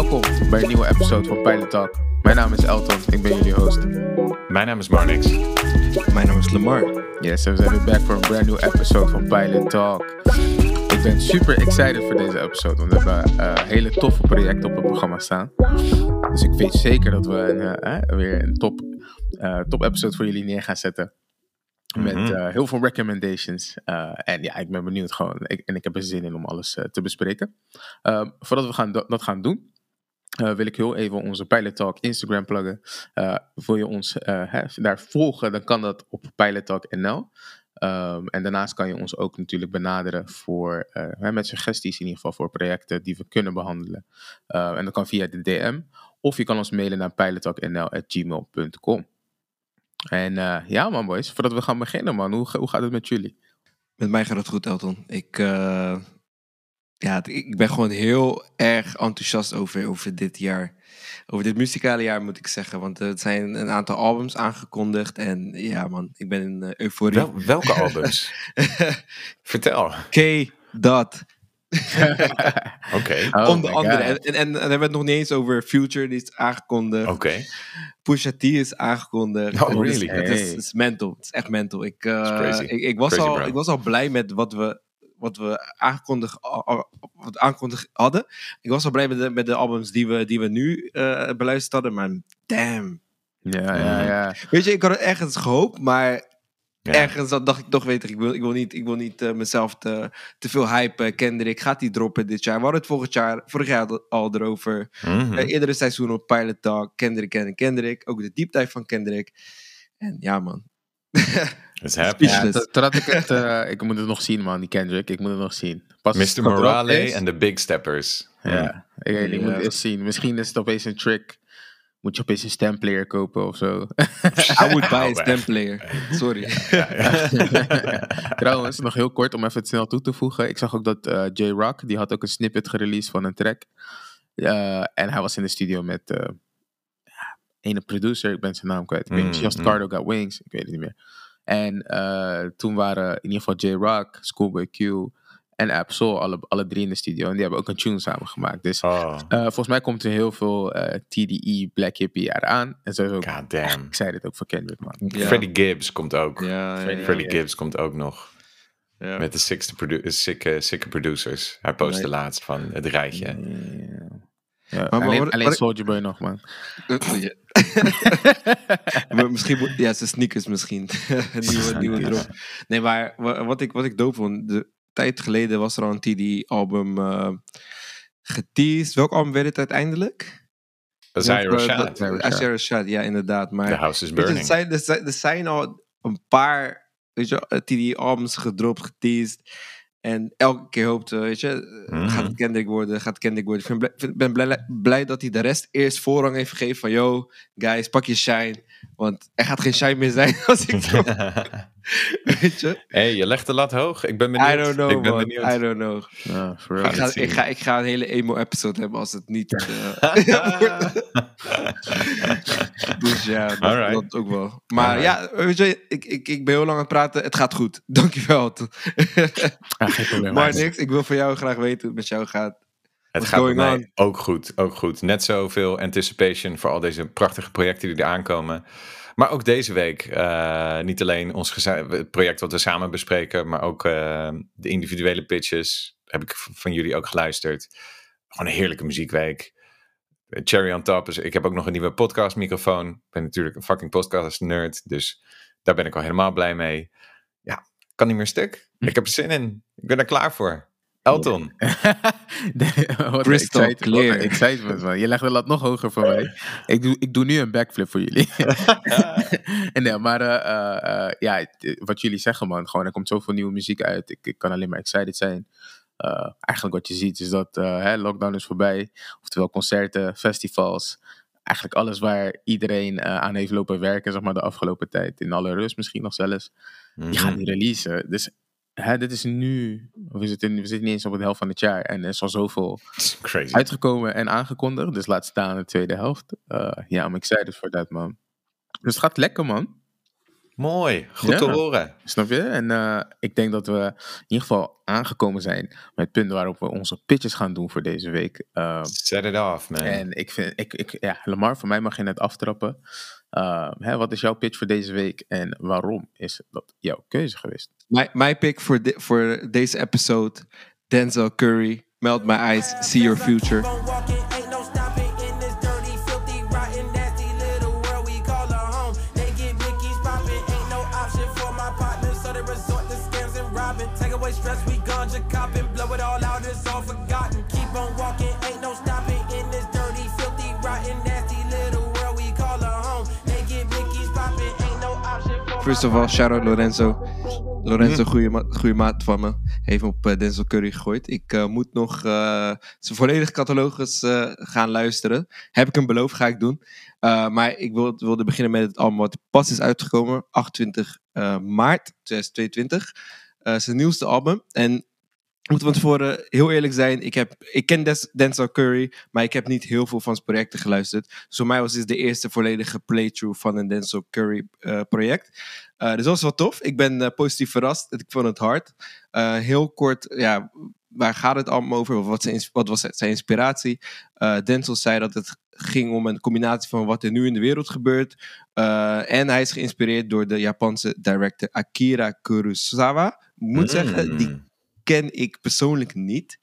Welkom bij een nieuwe episode van Pilot Talk. Mijn naam is Elton, ik ben jullie host. Mijn naam is Marnix. Mijn naam is Lamar. Yes, en we zijn weer back voor een brand new episode van Pilot Talk. Ik ben super excited voor deze episode, want we hebben uh, hele toffe projecten op het programma staan. Dus ik weet zeker dat we een, uh, weer een top, uh, top episode voor jullie neer gaan zetten. Met uh, heel veel recommendations. Uh, en ja, ik ben benieuwd gewoon. Ik, en ik heb er zin in om alles uh, te bespreken. Ehm, voordat we gaan, dat gaan doen, wil ik heel even onze Pilot Talk Instagram pluggen. wil je ons hè, daar volgen, dan kan dat op Pilot Talk NL. Um, en daarnaast kan je ons ook natuurlijk benaderen voor, met suggesties in ieder geval voor projecten die we kunnen behandelen. Ehm, en dat kan via de DM. Of je kan ons mailen naar pilottalknl.gmail.com. En uh, ja man boys, voordat we gaan beginnen man, hoe, hoe gaat het met jullie? Met mij gaat het goed Elton. Ik, uh, ja, ik ben gewoon heel erg enthousiast over, over dit jaar. Over dit muzikale jaar moet ik zeggen. Want er zijn een aantal albums aangekondigd. En ja man, ik ben in uh, euforie. Wel, welke albums? Vertel. K. Dot. Oké. Okay. Oh Onder andere. En, en, en, daar werd nog niet eens over Future, die is aangekondigd. Oké. Okay. Pusha T is aangekondigd. Oh, really? Het is, het is, het is mental. Het is echt mental. Ik, uh, ik, ik, was crazy, al, bro. ik was al blij met wat we, wat we aangekondigd, wat aangekondigd hadden. Ik was al blij met de, met de albums die we, die we nu uh, beluisterd hadden. Maar damn. Ja, ja, ja. Weet je, ik had het ergens gehoopt, maar ja. Ergens dacht ik toch, weet ik, ik wil, ik wil niet, ik wil niet uh, mezelf te, te veel hypen. Kendrick gaat die droppen dit jaar. We hadden het vorig jaar, vorig jaar al erover. Mm -hmm. uh, eerdere seizoen op Pilot Talk. Kendrick en Kendrick. Ook de deep dive van Kendrick. En ja, man. Happening. Ja, totdat ik het, uh, ik moet het nog zien, man, die Kendrick. Ik moet het nog zien. Pas Mr. Morale en de Big Steppers. Ja, mm. ik, ik moet het eens zien. Misschien is het opeens een trick moet je opeens een stemplayer kopen of zo. I would buy a stemplayer. Sorry. Ja, ja, ja. Trouwens, nog heel kort om even het snel toe te voegen. Ik zag ook dat uh, J-Rock, die had ook een snippet gereleased van een track. Uh, en hij was in de studio met uh, ene producer, ik ben zijn naam kwijt. Ik weet niet, Mm, Just mm. Cardo Got Wings, ik weet het niet meer. En toen waren in ieder geval J-Rock, Schoolboy Q en Absol, alle, alle drie in de studio. En die hebben ook een tune samen gemaakt. Dus Oh, uh, volgens mij komt er heel veel uh, TDE Black Hippie eraan. En zo ook. god damn. Ik zei dit ook voor Kendrick, man. Ja. Freddie Gibbs komt ook. Ja, ja, ja, Freddie ja. Gibbs komt ook nog. Ja. Met de sixte produ producers. Hij postte Nee. laatst van het rijtje. Ja. Ja, maar alleen Soulja Boy nog, man. Misschien, ja, zijn sneakers misschien. nieuwe, nieuwe drop. Nee, maar wa- wat ik, wat ik dope vond, de tijd geleden was er al een TD-album eh geteased. Welk album werd het uiteindelijk? Rashad. dat- Isaiah Rashad, ja, inderdaad. Maar The House is je, Burning. er, zijn, er, zijn, er zijn al een paar TD-albums gedropt, geteased. En elke keer hoopte, weet je, eh, Mhm. gaat het Kendrick worden, gaat het Kendrick worden. Ik blij- ben blij, blij dat hij de rest eerst voorrang heeft gegeven van, yo, guys, pak je shine. Want er gaat geen shine meer zijn als ik weet je. hey, je legt de lat hoog. Ik ben benieuwd. I don't know, ik ben man. benieuwd. I don't know. Ja, for Ga real. Ik ga, het zien. ik, ga, ik ga een hele emo-episode hebben als het niet... eh, dus ja, dat, Alright. dat ook wel. Maar Alright. ja, weet je, ik, ik, ik ben heel lang aan het praten. Het gaat goed. Dankjewel. Ja, geen probleem. maar niks, ik wil van jou graag weten hoe het met jou gaat. Het What's gaat bij mij ook goed, ook goed. Net zoveel anticipation voor al deze prachtige projecten die er aankomen. Maar ook deze week, eh, niet alleen ons het project wat we samen bespreken, maar ook eh, de individuele pitches. Heb ik van jullie ook geluisterd. Gewoon een heerlijke muziekweek. Cherry on top. Dus ik heb ook nog een nieuwe podcastmicrofoon. Ik ben natuurlijk een fucking podcast nerd. Dus daar ben ik al helemaal blij mee. Ja, kan niet meer stuk. Ik heb er zin in. Ik ben er klaar voor. Elton. Wat Crystal excitement, clear. Wat excitement, man. Je legt de lat nog hoger voor mij. Ik doe, ik doe nu een backflip voor jullie. en nee, maar eh, eh, eh, ja, het- wat jullie zeggen, man. Gewoon, er komt zoveel nieuwe muziek uit. Ik, ik kan alleen maar excited zijn. Eh, eigenlijk wat je ziet is dat eh, hè, lockdown is voorbij. Oftewel concerten, festivals. Eigenlijk alles waar iedereen eh, aan heeft lopen werken, zeg maar, de afgelopen tijd. In alle rust misschien nog zelfs. Die gaan Mhm. die releasen. Dus hè, dit is nu, we zitten, we zitten niet eens op de helft van het jaar. En er is al zoveel Crazy. uitgekomen en aangekondigd. Dus laat staan de tweede helft. Eh, Ja, I'm excited for that, man. Dus het gaat lekker, man. Mooi, goed te horen. Snap je? En eh, ik denk dat we in ieder geval aangekomen zijn met het punt waarop we onze pitches gaan doen voor deze week. Uh, Set it off, man. en ik vind, ik, ik, ja, Lamar, voor mij mag je net aftrappen. Uh, hè, wat is jouw pitch voor deze week en waarom is dat jouw keuze geweest? Mijn, mijn pick voor, de, voor deze episode, Denzel Curry, Melt My Eyes, See Your Future. Blow it all out, it's all forgotten. Keep on walking, ain't no stopping in this dirty, filthy, rotten, nasty little world we call a home. Naked Mickey's popping, ain't no option for First of all, shout out Lorenzo. Lorenzo, goede, ma goede maat van me. Heeft op uh, Denzel Curry gegooid. Ik uh, moet nog uh, zijn volledige catalogus gaan luisteren. Heb ik hem beloofd, ga ik doen. maar ik wil, wilde beginnen met het album wat pas is uitgekomen. 28 maart 2022. Uh, zijn nieuwste album. En moet van tevoren heel eerlijk zijn. Ik, heb, ik ken Denzel Curry, maar ik heb niet heel veel van zijn projecten geluisterd. Voor mij was dit de eerste volledige playthrough van een Denzel Curry uh, project. Uh, dus dat was wel tof. Ik ben positief verrast. Ik vond het hard. heel kort, ja, waar gaat het allemaal over? Wat, zijn, wat was zijn inspiratie? Denzel zei dat het ging om een combinatie van wat er nu in de wereld gebeurt. en hij is geïnspireerd door de Japanse director Akira Kurosawa moet mm. zeggen, die ken ik persoonlijk niet.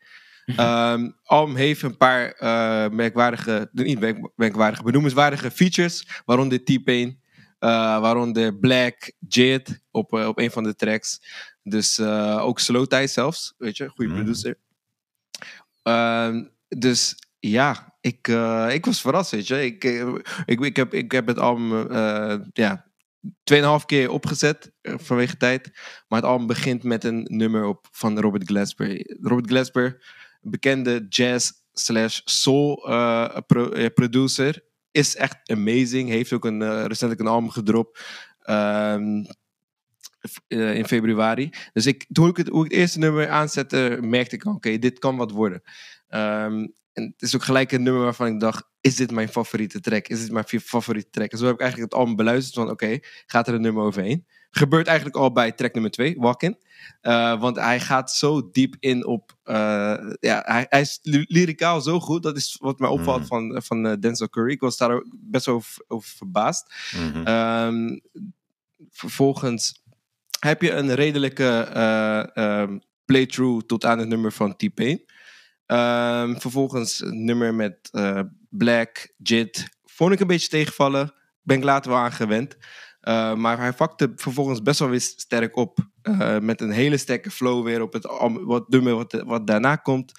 Um, Alm heeft een paar uh, merkwaardige, niet merk, merkwaardige, benoemenswaardige features, waaronder T-Pain, uh, waaronder Black, Jid op, uh, op een van de tracks. Dus ook Slowthai zelfs, weet je, goede mm. producer. Um, dus ja, ik, ik was verrast, weet je. Ik, ik, ik, heb, ik heb het album, ja, 2,5 keer opgezet uh, vanwege tijd. Maar het album begint met een nummer op van Robert Glasper. Robert Glasper, bekende jazz slash soul pro uh, producer, is echt amazing. Heeft ook een, recentelijk een album gedropt. Um, in februari. Dus ik, toen ik het, hoe ik het eerste nummer aanzette, merkte ik, oké, dit kan wat worden. Um, en het is ook gelijk een nummer waarvan ik dacht, is dit mijn favoriete track? Is dit mijn favoriete track? En zo heb ik eigenlijk het album beluisterd van, oké, okay, gaat er een nummer overheen? Gebeurt eigenlijk al bij track nummer 2, Walk-In. Uh, want hij gaat zo diep in op, uh, ja, hij, hij, is lyricaal zo goed. Dat is wat mij opvalt mm. van, van uh, Denzel Curry. Ik was daar ook best wel over, over verbaasd. Mm -hmm. um, vervolgens heb je een redelijke um, playthrough tot aan het nummer van T-Pain. Um, vervolgens een nummer met uh, Black, Jit. Vond ik een beetje tegenvallen. Ben ik later wel aan gewend. Uh, maar hij vakte vervolgens best wel weer sterk op. Uh, met een hele sterke flow weer op het wat nummer wat, daarna komt.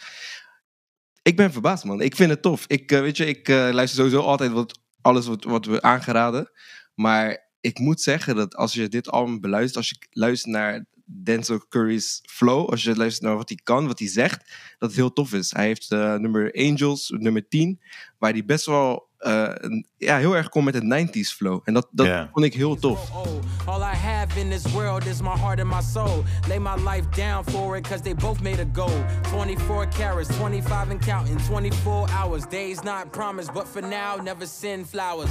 Ik ben verbaasd, man. Ik vind het tof. Ik, weet je, ik luister sowieso altijd wat, alles wat, wat we aangeraden. Maar ik moet zeggen dat als je dit album beluistert, als je luistert naar Denzel Curry's flow, als je luistert naar wat hij kan, wat hij zegt, dat het heel tof is. Hij heeft uh, nummer Angels, nummer 10, waar hij best wel uh, ja, heel erg komt met het 90s flow. En dat, dat yeah. vond ik heel tof. All I have in this world is my heart and my soul. Lay my life down for it, cause they both made a goal. 24 carats, 25 and counting, 24 hours. Days not promised, but for now, never send flowers.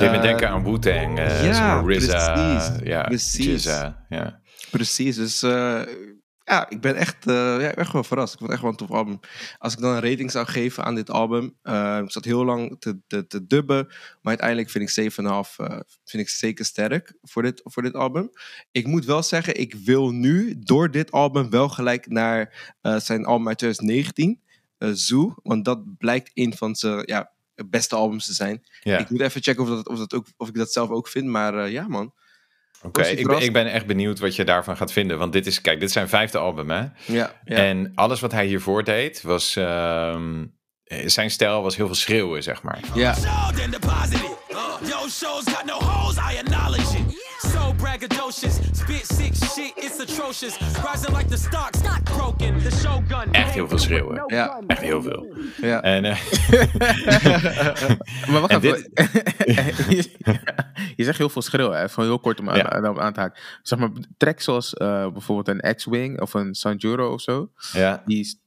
Deed me denken aan Wu-Tang, uh, ja, RZA, precies, ja, precies. Jizza, ja. Precies, dus uh, ja, ik ben echt, uh, ja, echt wel verrast. Ik vond het echt wel een tof album. Als ik dan een rating zou geven aan dit album, uh, ik zat heel lang te, te, te dubben, maar uiteindelijk vind ik 7,5 vind ik zeker sterk voor dit, voor dit album. Ik moet wel zeggen, ik wil nu door dit album wel gelijk naar zijn album uit 2019, Zoo, want dat blijkt een van zijn, ja, beste albums te zijn. Ja. Ik moet even checken of, dat, of, dat ook, of ik dat zelf ook vind, maar uh, ja man. Oké, okay, ik, ben, ik ben echt benieuwd wat je daarvan gaat vinden. Want dit is, kijk, dit is zijn vijfde album, hè? Ja. ja. En alles wat hij hiervoor deed, was... Uh, zijn stijl was heel veel schreeuwen, zeg maar. Ja. Braggadocious. Spit sick shit, it's atrocious. Rising like the stock, stock broken. The shogun. Echt heel veel schreeuwen. Ja, Echt heel veel. ja. En, eh, Maar wacht En even. je, je zegt heel veel schreeuwen, hè? Van heel kort om aan, Ja. aan, aan te haken. Zeg maar, tracks zoals eh, bijvoorbeeld een X-Wing of een Sanjuro of zo. ja, Die, is-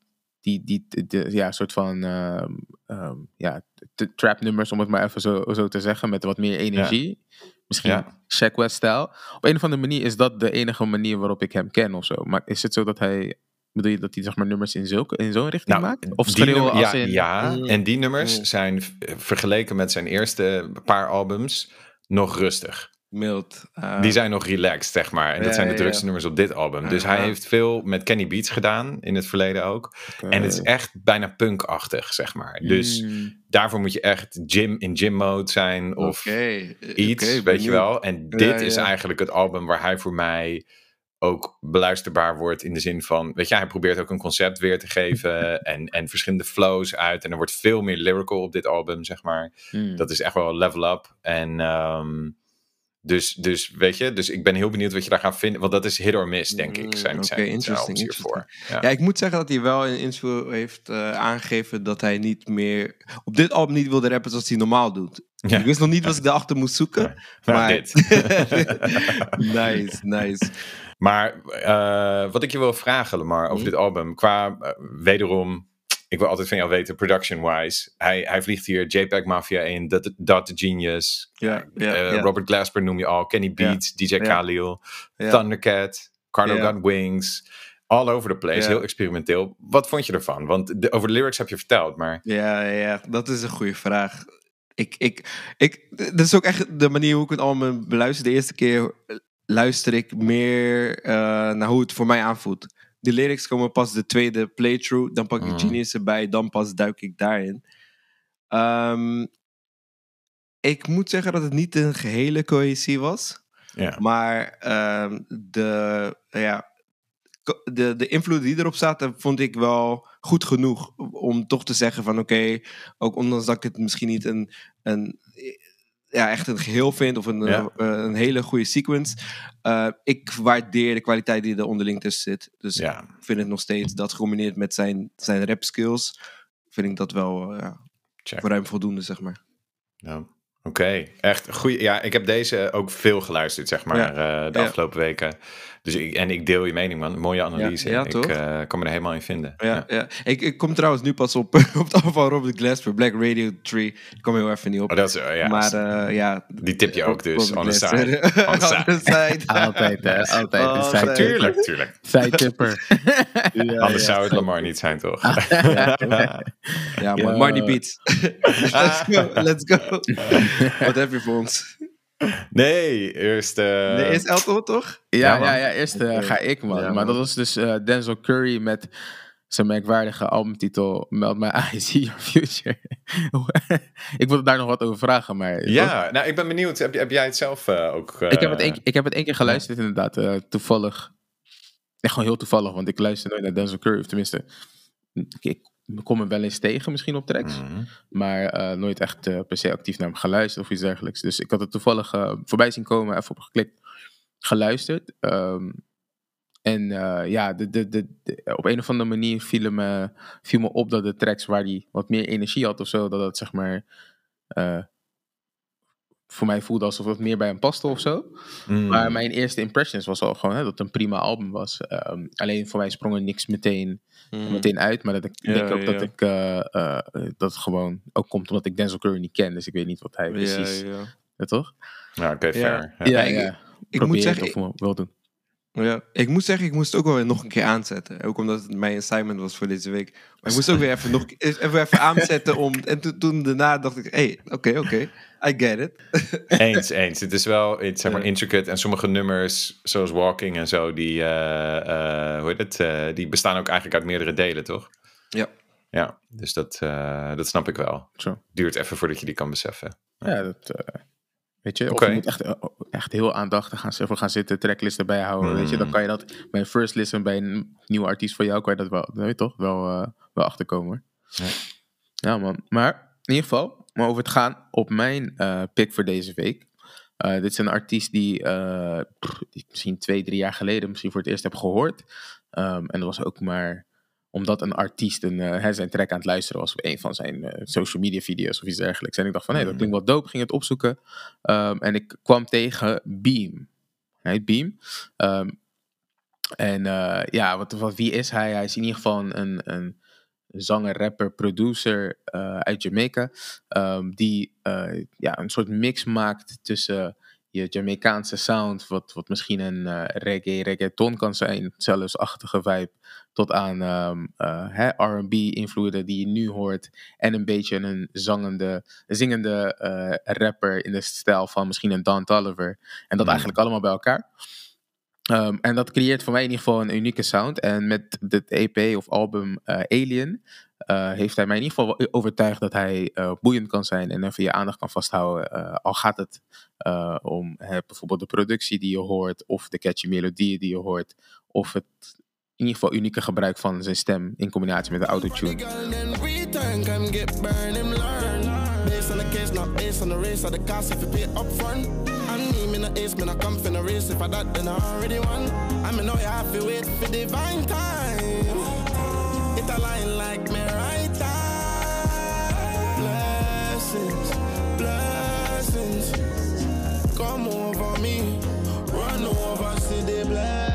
die, die, die, die- ja, soort van ehm, ehm, ja, trap nummers, om het maar even zo, zo te zeggen, met wat meer energie. Misschien Ja. Shaq West-stijl. Op een of andere manier is dat de enige manier waarop ik hem ken of zo. Maar is het zo dat hij, bedoel je dat hij zeg maar nummers in, zulke, in zo'n richting maakt? Of schreeuwen nummer- als ja, in... ja, Mm. en die nummers Mm. zijn vergeleken met zijn eerste paar albums nog rustig. Mild. eh, Die zijn nog relaxed, zeg maar. En dat zijn de drukste ja. nummers op dit album. Dus hij heeft veel met Kenny Beats gedaan in het verleden ook. En het is echt bijna punkachtig, zeg maar. Dus Mm. daarvoor moet je echt gym in gym mode zijn of eh, iets, weet je wel. En dit is eigenlijk het album waar hij voor mij ook beluisterbaar wordt in de zin van, weet je, hij probeert ook een concept weer te geven en, en verschillende flows uit. En er wordt veel meer lyrical op dit album, zeg maar. Mm. Dat is echt wel level up. En ehm, dus, dus weet je, dus ik ben heel benieuwd wat je daar gaat vinden. Want dat is hit or miss, denk ik. Mm, Zijn, oké, zijn zijn interesting, hiervoor. Ja. Ja, ik moet zeggen dat hij wel in interview heeft eh, aangegeven dat hij niet meer op dit album niet wilde rappen zoals hij normaal doet. Ja. Ik wist nog niet wat ik daarachter moest zoeken. Maar maar- dit. nice, nice. Maar eh, wat ik je wil vragen, Lamar, over Mhm. dit album. Qua, eh, wederom, ik wil altijd van jou weten, production-wise. Hij, hij vliegt hier JPEG Mafia 1, Dot Genius. Ja, ja, eh, ja. Robert Glasper noem je al, Kenny Beats, DJ Khalil. Thundercat, Carlo. Got Wings. All over the place, heel experimenteel. Wat vond je ervan? Want de, over de lyrics heb je verteld, maar... Ja, ja, ja, dat is een goede vraag. Ik, ik, ik, dat is ook echt de manier hoe ik het allemaal beluister. De eerste keer luister ik meer eh, naar hoe het voor mij aanvoelt. De lyrics komen pas de tweede playthrough. Dan pak ik Mhm. Genius erbij. Dan pas duik ik daarin. Ehm, ik moet zeggen dat het niet een gehele cohesie was. Maar ehm, de, ja, de, de invloed die erop zaten, vond ik wel goed genoeg. Om toch te zeggen van oké, ook ondanks dat ik het misschien niet een, een, ja, echt een geheel vind of een, Ja. eh, een hele goede sequence. eh, ik waardeer de kwaliteit die er onderling tussen zit. Dus Ja, ik vind het nog steeds, dat gecombineerd met zijn, zijn rap skills, vind ik dat wel eh, ja, voor hem voldoende, zeg maar. Nou, Oké, echt goed. Ja, ik heb deze ook veel geluisterd, zeg maar, Ja. eh, de Ja. afgelopen weken. Dus ik, en ik deel je mening, man. Mooie analyse. Ja, ik toch? eh, kan me er helemaal in vinden. Ja, ja. Ik, ik kom trouwens nu pas op, op het van Robert Glasper, Black Radio 3. Ik kom heel even niet op. Oh, dat is, ja, maar eh, ja. die tip je ook dus, on the side. On the side. On the side. Altijd, hè? Altijd. Zijtipper. Tuurlijk, tuurlijk. Zijtipper. Ja, Anders ja. zou het Lamar niet zijn, toch? Ja, maar Ja. Marnie Beats. let's go, let's go. Wat heb je voor ons? nee, eerst... eh, Nee, is Elton toch? Ja, Ja, ja, eerst eh, ga ik, man. Ja, maar dat was dus eh, Denzel Curry met zijn merkwaardige albumtitel Meld My I See Your Future. ik wilde daar nog wat over vragen, maar... Ja, nou, ik ben benieuwd. Heb, heb jij het zelf eh, ook... Ik heb, het één, ik heb het één keer geluisterd, inderdaad. eh, toevallig. Echt gewoon heel toevallig, want ik luister nooit naar Denzel Curry. Of tenminste, ik, ik kom hem wel eens tegen misschien op tracks. mhm. Maar eh, nooit echt eh, per se actief naar hem geluisterd of iets dergelijks. Dus ik had het toevallig eh, voorbij zien komen, even op geklikt, geluisterd. Ehm, en ja, de, de, de, de- op een of andere manier viel me, viel me op dat de tracks waar hij wat meer energie had of zo, dat dat zeg maar voor mij voelde alsof het meer bij hem paste of zo. Mm. Maar mijn eerste impressions was al gewoon hè, dat het een prima album was. Ehm, alleen voor mij sprong er niks meteen, meteen uit. Maar dat ik Ja, denk ook ja. dat ik eh, eh, dat het gewoon ook komt omdat ik Denzel Curry niet ken. Dus ik weet niet wat hij precies. Ja, Ja, ja. toch? Ja, oké, Ja. fair. Ja. Ja, ik- ja. Ik moet het zeggen, wel- wel doen. Ja, ik moet zeggen, ik moest het ook wel weer nog een keer aanzetten. Ook omdat het mijn assignment was voor deze week. Maar ik moest ook weer even, nog, even, even aanzetten. Om, en toen, toen daarna dacht ik, hé, hey, oké, oké, I get it. Eens, eens. Het is wel iets, zeg maar, Ja. intricate. En sommige nummers, zoals Walking en zo, die, eh, eh, hoe heet het, eh, die bestaan ook eigenlijk uit meerdere delen, toch? Ja. Ja, dus dat, eh, dat snap ik wel. Zo. Duurt even voordat je die kan beseffen. Ja, dat... Weet je, of je moet echt, eh, echt heel aandachtig gaan, gaan zitten, tracklisten bijhouden. Weet je, dan Mm. kan je dat bij een first listen bij een nieuwe artiest van jou, kan je dat wel, weet je toch, wel, eh, wel achterkomen. hoor. Ja. Ja, man. Maar in ieder geval, om over te gaan op mijn eh pick voor deze week. Dit is een artiest die ik misschien twee, drie jaar geleden misschien voor het eerst heb gehoord. Ehm, en dat was ook maar omdat een artiest een, eh, zijn track aan het luisteren was op een van zijn eh, social media video's of iets dergelijks. En ik dacht van, hé, dat Mhm. klinkt wel dope. Ging het opzoeken. Ehm, en ik kwam tegen Beam. Hij heet Beam. Ehm, en eh, ja, wat, wat, wie is hij? Hij is in ieder geval een, een zanger, rapper, producer uit Jamaica. ehm, die ja, een soort mix maakt tussen je Jamaicaanse sound, wat, wat misschien een eh, reggae, reggaeton kan zijn, zelfs achtige vibe, tot aan ehm, eh, R&B-invloeden die je nu hoort. En een beetje een zangende, zingende eh, rapper in de stijl van misschien een Don Toliver. En dat Mhm. eigenlijk allemaal bij elkaar. Ehm, en dat creëert voor mij in ieder geval een unieke sound. En met dit EP of album Alien eh, heeft hij mij in ieder geval overtuigd dat hij eh, boeiend kan zijn en even je aandacht kan vasthouden. eh, al gaat het om hè, bijvoorbeeld de productie die je hoort, of de catchy melodieën die je hoort, of het in ieder geval unieke gebruik van zijn stem in combinatie met de autotune.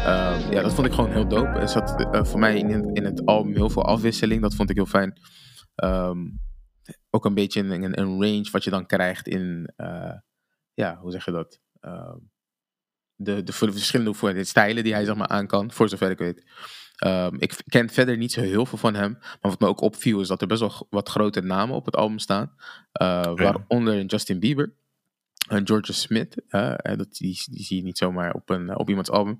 Ehm, ja, dat vond ik gewoon heel dope. Er zat eh, voor mij in, in het album heel veel afwisseling. Dat vond ik heel fijn. Ehm, ook een beetje een, een, een range wat je dan krijgt in, eh, ja, hoe zeg je dat? Ehm, de, de verschillende hoeveelheden stijlen die hij zeg maar aan kan, voor zover ik weet. Ik ken verder niet zo heel veel van hem. Maar wat me ook opviel is dat er best wel wat grote namen op het album staan. Eh, Waaronder Justin Bieber. En Georgia Smith. eh, eh, dat, die, die zie je niet zomaar op, een, op iemands album.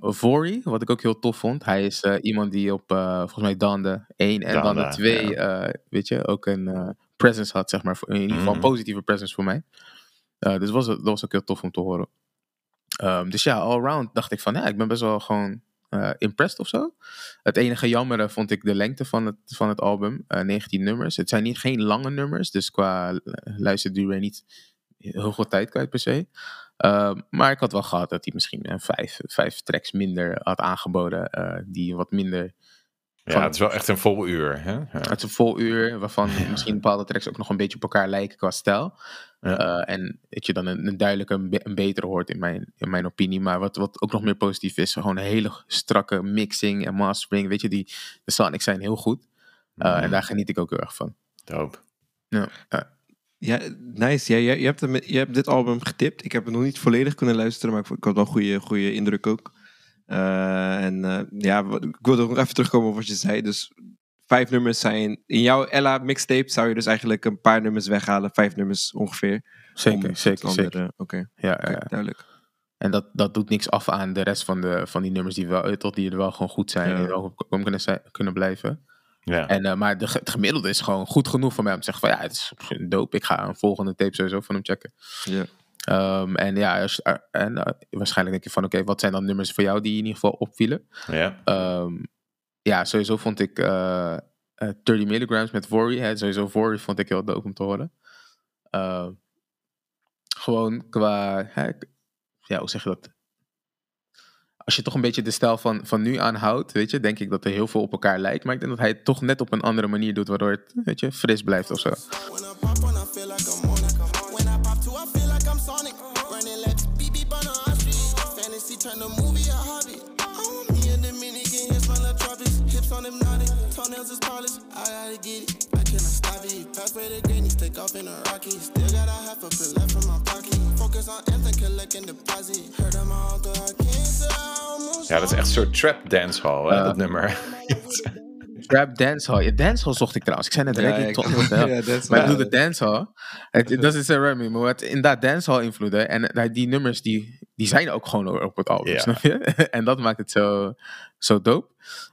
Vori, wat ik ook heel tof vond. Hij is eh, iemand die op, eh, volgens mij, Dande 1 en Dande, Dande 2, eh, weet je, ook een eh, presence had, zeg maar. In ieder geval een Mhm. positieve presence voor mij. Eh, dus was, dat was ook heel tof om te horen. Ehm, dus ja, allround dacht ik van, ja, ik ben best wel gewoon eh, impressed of zo. Het enige jammere vond ik de lengte van het, van het album. eh 19 nummers. Het zijn niet, geen lange nummers, dus qua eh, luisterduur niet heel veel tijd kwijt per se. Ehm, maar ik had wel gehad dat hij misschien eh, vijf, vijf tracks minder had aangeboden. eh, die wat minder. ja, het is wel echt een vol uur. Hè? Ja. Het is een vol uur, waarvan misschien bepaalde tracks ook nog een beetje op elkaar lijken qua stijl. Ja. Eh, en dat je dan een, een duidelijke, een, be- een betere hoort in mijn, in mijn opinie. Maar wat, wat ook nog meer positief is, gewoon een hele strakke mixing en mastering. Weet je, die, de sonics zijn heel goed. Eh, Mhm. En daar geniet ik ook heel erg van. Dope. Ja, Ja, nice. Ja, je, je, hebt hem, je hebt dit album getipt. Ik heb het nog niet volledig kunnen luisteren, maar ik, had wel een goede, goede indruk ook. Eh, en eh, ja, ik wilde nog even terugkomen op wat je zei. Dus vijf nummers zijn... In jouw Ella mixtape zou je dus eigenlijk een paar nummers weghalen. Vijf nummers ongeveer. zeker, zeker, zeker. Oké, Ja, duidelijk. En dat, dat doet niks af aan de rest van, de, van die nummers die, wel, tot die er wel gewoon goed zijn Ja. en wel op kunnen, zijn- kunnen blijven. Ja. En, eh, maar de, het gemiddelde is gewoon goed genoeg voor mij om te zeggen van ja, het is dope. Ik ga een volgende tape sowieso van hem checken. Ja. Ehm, en ja, als, eh, en, eh, waarschijnlijk denk je van oké, wat zijn dan nummers voor jou die in ieder geval opvielen? ja. Ehm, ja, sowieso vond ik eh, 30 milligrams met Vory. Hè, sowieso Vory vond ik heel dope om te horen. Ehm, gewoon qua, hè, ja, hoe zeg je dat? Als je toch een beetje de stijl van, van nu aanhoudt, weet je, denk ik dat er heel veel op elkaar lijkt. Maar ik denk dat hij het toch net op een andere manier doet, waardoor het, weet je, fris blijft of zo. Ja, dat is echt een soort trap dancehall, hè, dat nummer. Trap dancehall. Ja, dancehall zocht ik trouwens. Ik zei net Ja, reggae tot ja. is Maar ik doe de dancehall. Het- Dat is een Remy, maar wat inderdaad dancehall invloeden. En eh, die nummers die, die zijn ook gewoon op het album, snap je? En dat maakt het zo, zo dope.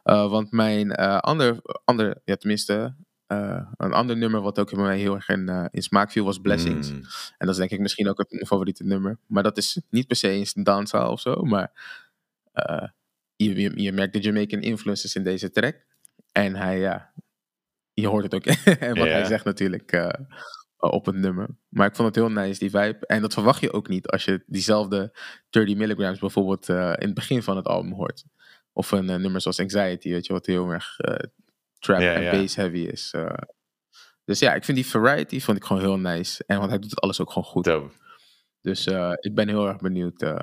Uh, want mijn eh, ander, ander, ja tenminste, uh, een ander nummer wat ook bij mij heel erg in, uh, in smaak viel was Blessings. Mm. En dat is denk ik misschien ook het mijn favoriete nummer. Maar dat is niet per se eens een dancehall of zo, maar uh, je, je, je merkt de Jamaican influences in deze track. En hij, ja, je hoort het ook. en wat hij zegt natuurlijk. Eh, op het nummer. Maar ik vond het heel nice, die vibe. En dat verwacht je ook niet als je diezelfde 30 milligrams bijvoorbeeld eh, in het begin van het album hoort. Of een eh, nummer zoals Anxiety, weet je, wat heel erg eh, trap Ja, en ja. bass heavy is. eh. dus ja, ik vind die variety vond ik gewoon heel nice. En want hij doet het alles ook gewoon goed. Dope. Dus eh, ik ben heel erg benieuwd eh,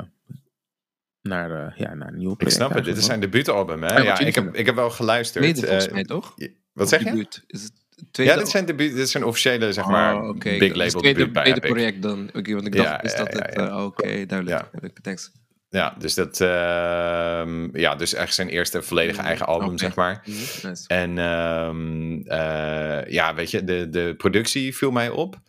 naar, eh, ja, naar een nieuwe Ik snap het, dit is zijn debuutalbum. Hè? Ja, ik, heb, ik heb wel geluisterd. Tweede volgens eh, mij, toch? wat zeg je? Debuut. Is het? Ja, dit, zijn debuut, dit is zijn officiële, zeg maar, Oh, oké. big Dus label tweede, debuut bij tweede project dan. Oké, want ik Ja, dacht, is ja, dat ja, het... ja. eh, Oké, duidelijk. Ja. duidelijk. Thanks. Ja, dus dat, ehm, ja, dus echt zijn eerste volledige eigen album, zeg maar. Nice. En ehm, eh, ja, weet je, de, de productie viel mij op.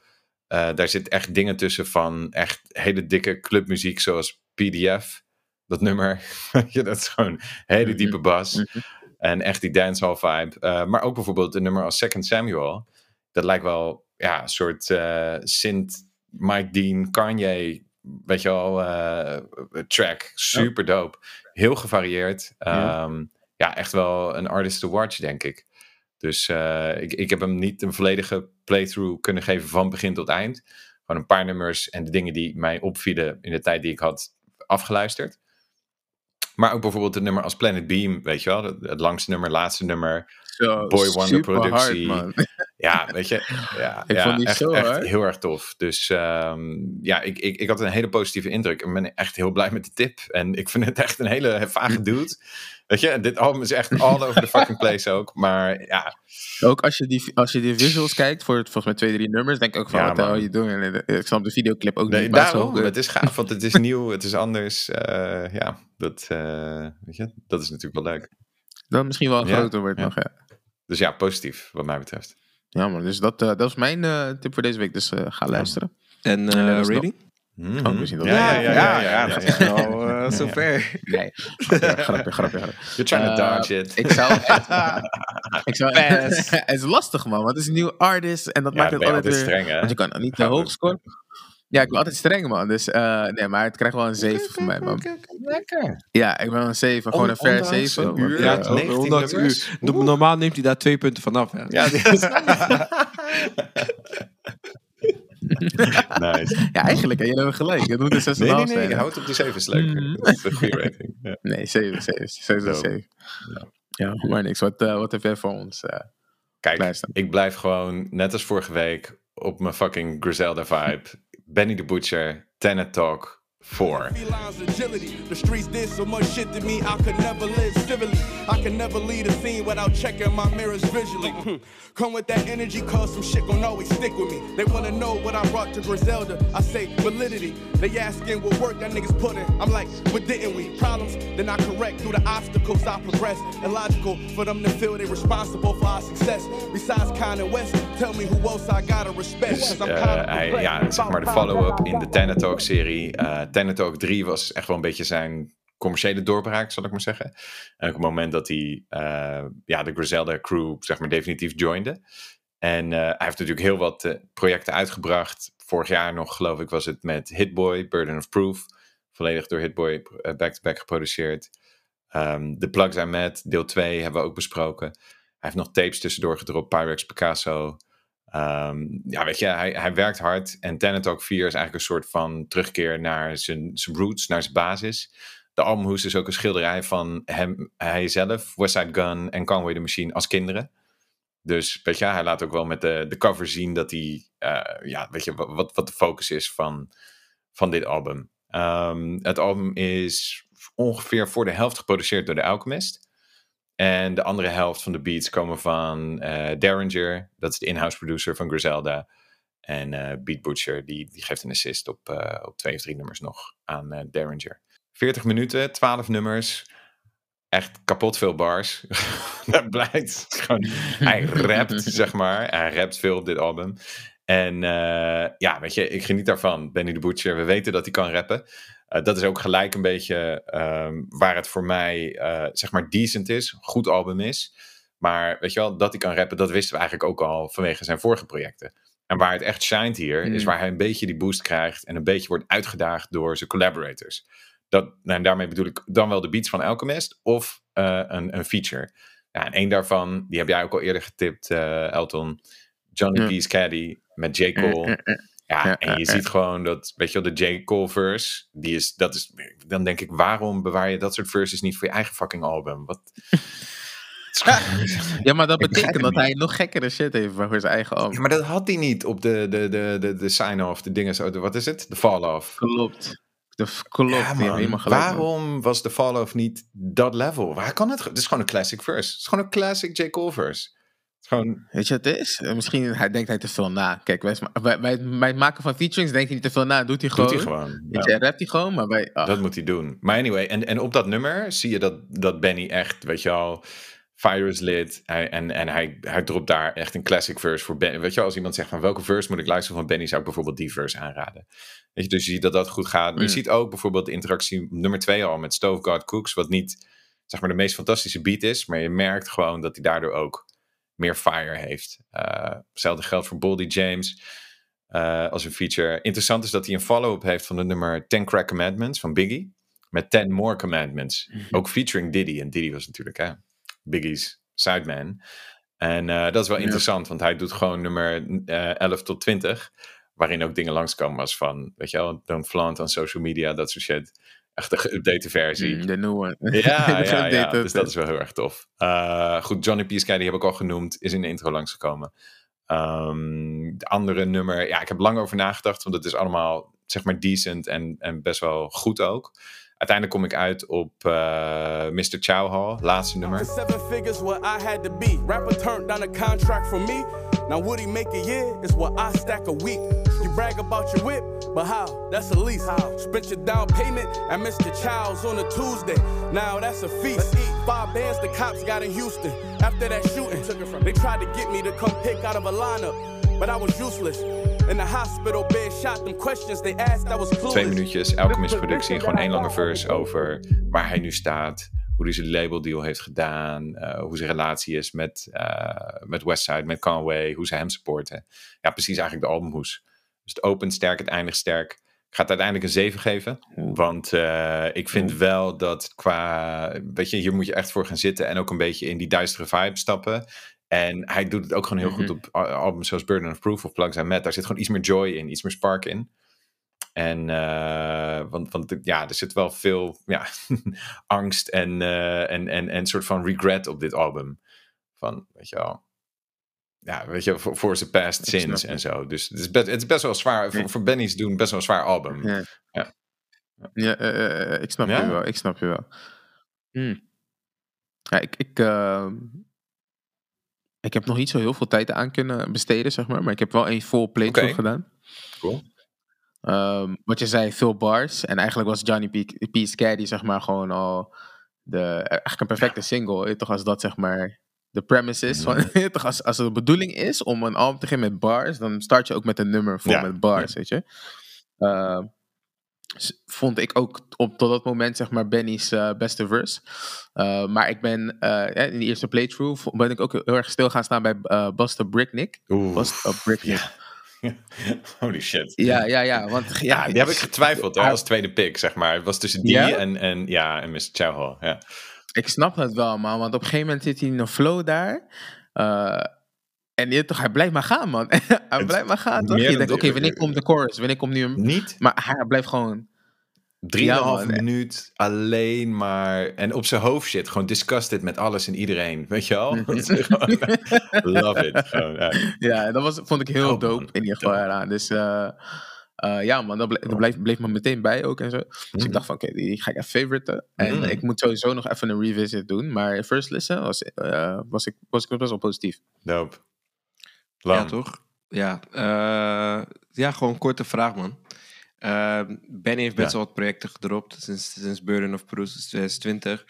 Eh, daar zit echt dingen tussen van echt hele dikke clubmuziek zoals PDF. Dat nummer, je, dat is gewoon hele Mhm. diepe bas. Mhm. En echt die dancehall vibe. Eh, maar ook bijvoorbeeld een nummer als Second Samuel. Dat lijkt wel ja, een soort synth, Mike Dean, Kanye, weet je wel, eh, track. Super dope. Heel gevarieerd. Ja. Ehm, ja, echt wel een artist to watch, denk ik. Dus eh, ik, ik heb hem niet een volledige playthrough kunnen geven van begin tot eind. Gewoon een paar nummers en de dingen die mij opvielen in de tijd die ik had afgeluisterd. Maar ook bijvoorbeeld het nummer als Planet Beam, weet je wel. Het, langste nummer, laatste nummer. Zo, Boy Wonder productie. hard, man. Ja, weet je. Ja, Ik ja, vond die echt, zo echt heel erg tof. Dus ehm, ja, ik, ik, ik had een hele positieve indruk. En ben echt heel blij met de tip. En ik vind het echt een hele vage dude. Weet je, dit album is echt all over the fucking place ook. Maar ja, Ook als je, die, als je die visuals kijkt voor het, volgens mij twee, drie nummers, denk ik ook van, Ja, wat de hell man. are you doing? En, eh, Ik snap de videoclip ook nee, niet, daarom. Het is gaaf, want het is nieuw, het is anders. Eh, ja, dat, eh, weet je, dat is natuurlijk wel leuk. Dat misschien wel Ja, groter wordt ja. nog, ja. Dus ja, positief wat mij betreft. Ja man, dus dat, eh, dat is mijn eh, tip voor deze week. Dus eh, ga luisteren. En eh dat is rating? Oh, misschien dat- ja, ja, ja, ja, ja, ja, ja. Nou, eh, zover. Nee, grapje, grapje, grapje. grapje. You're trying to dodge it. Ik zou echt... ik zou, het is lastig man, want het is een nieuw artist en dat ja, maakt het altijd weer... streng, hè? Want je kan niet te hoog dat- scoren. Ja, ik ben altijd streng man. Dus eh, nee, maar het krijgt wel een 7 van mij man. Lekker. Ja, ik ben wel een 7. Gewoon een Ondanks 7. een uur. Ja, eh, Ja, 19 ondanks u. nummers. No- Normaal neemt hij daar twee punten vanaf. Ja. Ja, die is... nice. ja, eigenlijk, hè, jullie hebben gelijk. Het moet een 6,5 Nee, nee, nee, houd op de 7 is leuker. Mhm. Dat is een goede rating. Ja. Nee, 7, 7. 7, Dope. 7. Ja, maar niks. Wat, eh, wat heb jij voor ons eh Kijk, ik blijf gewoon, net als vorige week, op mijn fucking Griselda vibe. Benny the Butcher, Tenet Talk 4. Felines agility. The streets did so much shit to me, I could never live civilly. I can never lead a scene without checking my mirrors visually. Come with that energy, cause some shit gon' always stick with me. They wanna know what I brought to Griselda. I say validity. They asking what work that niggas put in. I'm like, what didn't we? Problems, then I correct through the obstacles I progress. Illogical for them to feel they responsible for our success. Besides Kanye West, tell me who else I gotta respect. Eh, kinda hij, perplexed. ja, zeg maar de follow-up in de Tenet Talk serie. Eh Tenet Talk 3 was echt wel een beetje zijn commerciële doorbraak, zal ik maar zeggen. En ook het moment dat hij eh, ja, de Griselda crew zeg maar definitief joinde. En eh, hij heeft natuurlijk heel wat eh, projecten uitgebracht. Vorig jaar nog, geloof ik, was het met Hitboy, Burden of Proof. Volledig door Hitboy back-to-back geproduceerd. Ehm The Plugs I Met, deel 2, hebben we ook besproken. Hij heeft nog tapes tussendoor gedropt, Pyrex Picasso. Ehm, ja, weet je, hij, hij werkt hard. En Tenet Talk 4 is eigenlijk een soort van terugkeer naar zijn, zijn roots, naar zijn basis. De albumhoes is ook een schilderij van hem, hij zelf, Westside Gun en Conway the Machine als kinderen. Dus weet je, hij laat ook wel met de, de cover zien dat hij, eh, ja, weet je, wat, wat de focus is van, van dit album. Ehm, het album is ongeveer voor de helft geproduceerd door The Alchemist. En de andere helft van de beats komen van eh Derringer, dat is de in-house producer van Griselda. En eh Beat Butcher, die, die geeft een assist op, eh, op twee of drie nummers nog aan Derringer. 40 minuten, 12 nummers. Echt kapot veel bars. dat blijkt. Gewoon, hij rapt, zeg maar. Hij rapt veel op dit album. En ja, weet je, ik geniet daarvan. Benny the Butcher, we weten dat hij kan rappen. Eh, dat is ook gelijk een beetje ehm, waar het voor mij, eh, zeg maar, decent is. Goed album is. Maar weet je wel, dat hij kan rappen, dat wisten we eigenlijk ook al vanwege zijn vorige projecten. En waar het echt shined hier, is Mm. waar hij een beetje die boost krijgt en een beetje wordt uitgedaagd door zijn collaborators. Dat, nou, en daarmee bedoel ik dan wel de beats van Alchemist of eh, een, een feature. Ja, en één daarvan, die heb jij ook al eerder getipt, Elton. Johnny. P's Caddy. met J. Cole. Ja, Ja, en je ja, ziet gewoon dat, weet je wel, de J. Cole verse, die is, dat is, dan denk ik, waarom bewaar je dat soort verses niet voor je eigen fucking album? Wat? Ja, maar dat betekent dat hij nog gekkere shit heeft voor zijn eigen Ja, album. maar dat had hij niet op de, de, de, de, de sign-off, de dingen zo, de- wat is het? De fall-off. Klopt. De, klopt, Ja, je hebt man. helemaal gelijk. man. Waarom was de fall-off niet dat level? Waar kan het? Het is gewoon een classic verse. Het is gewoon een classic J. Cole verse. Gewoon, Weet je wat het is? Eh, Misschien hij denkt hij te veel na. Kijk, wij, bij, het maken van featurings denkt hij niet te veel na. Doet hij gewoon. doet hij gewoon. Weet Ja. je, rapt hij gewoon, maar ah, Dat moet hij doen. Maar anyway, en, en op dat nummer zie je dat, dat Benny echt, weet je al, fire is lit. Hij, en en hij, hij dropt daar echt een classic verse voor Benny. Weet je wel, als iemand zegt van welke verse moet ik luisteren van Benny, zou ik bijvoorbeeld die verse aanraden. Weet je, dus je ziet dat dat goed gaat. Je Mm. ziet ook bijvoorbeeld de interactie nummer twee al met Stove God Cooks, wat niet, zeg maar, de meest fantastische beat is. Maar je merkt gewoon dat hij daardoor ook meer fire heeft. Eh, hetzelfde geldt voor Boldy James eh, als een feature. Interessant is dat hij een follow-up heeft van de nummer 10 Crack Commandments van Biggie. Met 10 More Commandments. Ook featuring Diddy. En Diddy was natuurlijk hè, Biggie's sideman. En eh, dat is wel Ja. interessant, want hij doet gewoon nummer eh 11 tot 20. Waarin ook dingen langskomen als van, weet je wel, don't flaunt on social media, dat soort shit. Echt een geüpdate versie. mm, de nieuwe. Ja, De ja, ja, dus dat is wel heel erg tof. Eh, goed, Johnny P. Sky, die heb ik al genoemd, is in de intro langsgekomen. Ehm de andere nummer, ja, ik heb lang over nagedacht, want het is allemaal, zeg maar, decent en, en best wel goed ook. Uiteindelijk kom ik uit op eh, Mr. Chow Hall, laatste nummer. Seven figures what I had to be. Rapper turned down a contract for me. Now would he make a year? Is what I stack a week. Brag about your whip, but how? That's a lease. How? Spent your down payment at Mr. Chow's on a Tuesday. Now that's a feast. Five bands the cops got in Houston. After that shooting, they tried to get me to come pick out of a lineup, but I was useless. In the hospital bed, shot them questions they asked. I was clueless. Twee minuutjes, elke misproductie, gewoon één lange verse over waar hij nu staat. Hoe hij zijn labeldeal heeft gedaan. eh, hoe zijn relatie is met, eh met Westside, met Conway. Hoe ze hem supporten. Ja, precies eigenlijk de albumhoes. Dus het opent sterk, het eindigt sterk. Ik ga het uiteindelijk een 7 geven. Want eh, ik vind wel dat qua... Weet je, hier moet je echt voor gaan zitten. En ook een beetje in die duistere vibe stappen. En hij doet het ook gewoon heel goed op al- albums zoals Burden of Proof of Plugs and Met. Daar zit gewoon iets meer joy in, iets meer spark in. En eh, want, want ja, er zit wel veel ja, angst en, eh, en, en, en soort van regret op dit album. Van, weet je wel. Ja, weet je, voor, zijn past sins en zo. Dus het is best, het is best wel zwaar, voor, voor Benny's doen best wel een zwaar album. Ja. Ja. Ja, eh, eh, eh, ik snap Ja? je wel. Ik snap je wel. Hmm. Ja, ik, ik, eh, ik heb nog niet zo heel veel tijd aan kunnen besteden, zeg maar. Maar ik heb wel een vol playthrough Oké. gedaan. Cool. Ehm, wat je zei, veel bars. En eigenlijk was Johnny P. P. Scaddy, zeg maar, gewoon al de, eigenlijk een perfecte single. Toch als dat, zeg maar, de premise is. Van, je toch als, als het de bedoeling is om een album te beginnen met bars, dan start je ook met een nummer vol Ja, met bars, weet je. S- vond ik ook op tot dat moment, zeg maar, Benny's eh, beste verse. Eh, maar ik ben eh, in die eerste playthrough ben ik ook heel erg stil gaan staan bij uh, Buster Bricknick. Oeh. Buster Bricknick. Ja. Holy shit. Ja, ja, ja. Want, ja, Ja, die heb ik getwijfeld hoor, hij- als tweede pick, zeg maar. Het was tussen die Ja? en, en, ja, en Mr. Chowhall. Ja. Ik snap het wel, man. Want op een gegeven moment zit hij in een flow daar. Eh, en je, toch, hij blijft maar gaan, man. hij blijft maar gaan, toch? Je denkt, oké, wanneer komt de chorus? Wanneer komt nu een... Niet Maar hij blijft gewoon... Drieënhalf man. minuut alleen maar. En op zijn hoofd zit. Gewoon discuss dit met alles en iedereen. Weet je wel? Love it. Gewoon, ja. Ja, dat was, vond ik heel Dope, dope man. in ieder geval eraan. Dus eh, eh, ja, man, dat, ble dat bleef, bleef me meteen bij ook en zo. Dus ik dacht van, oké, die ga ik even favoriten. En Mhm. ik moet sowieso nog even een revisit doen. Maar first listen was, eh, was, ik, was ik best wel positief. Dope. Ja, toch? Ja, eh, ja, gewoon een korte vraag, man. Eh, Benny heeft best Ja. wel wat projecten gedropt sinds, sinds Burden of sinds 2020.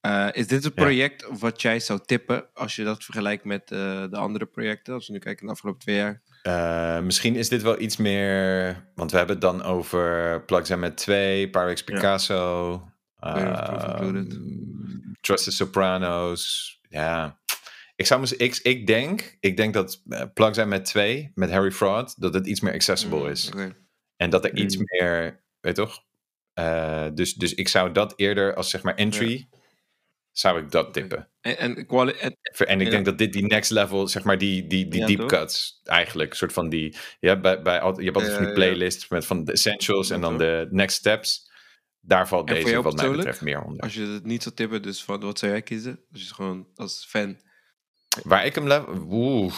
Eh, is dit een Ja. project wat jij zou tippen als je dat vergelijkt met eh, de andere projecten? Als we nu kijken naar de afgelopen twee jaar. Eh, misschien is dit wel iets meer. Want we hebben het dan over Plugs en met 2, Pyrex Picasso. Proof ehm, included. Trusted Sopranos. Ja. Ik, zou, mis- ik, ik, denk, ik denk dat uh, Plugs en met 2, met Harry Fraud, dat het iets meer accessible Mm, is. En dat er iets Mm. meer, weet je toch? Eh, dus, dus ik zou dat eerder als zeg maar entry zou ik dat tippen. En, en, en- En ik denk dat dit die next level, zeg maar, die, die, die Ja, deep toch? cuts eigenlijk, soort van die, ja, bij, bij, je hebt altijd van die ja. playlists met van de essentials en dan toch? de next steps. Daar valt deze wat mij betreft meer onder. als je het niet zou tippen, dus wat, wat zou jij kiezen? Dus gewoon als fan. Waar ik hem level... Oeh.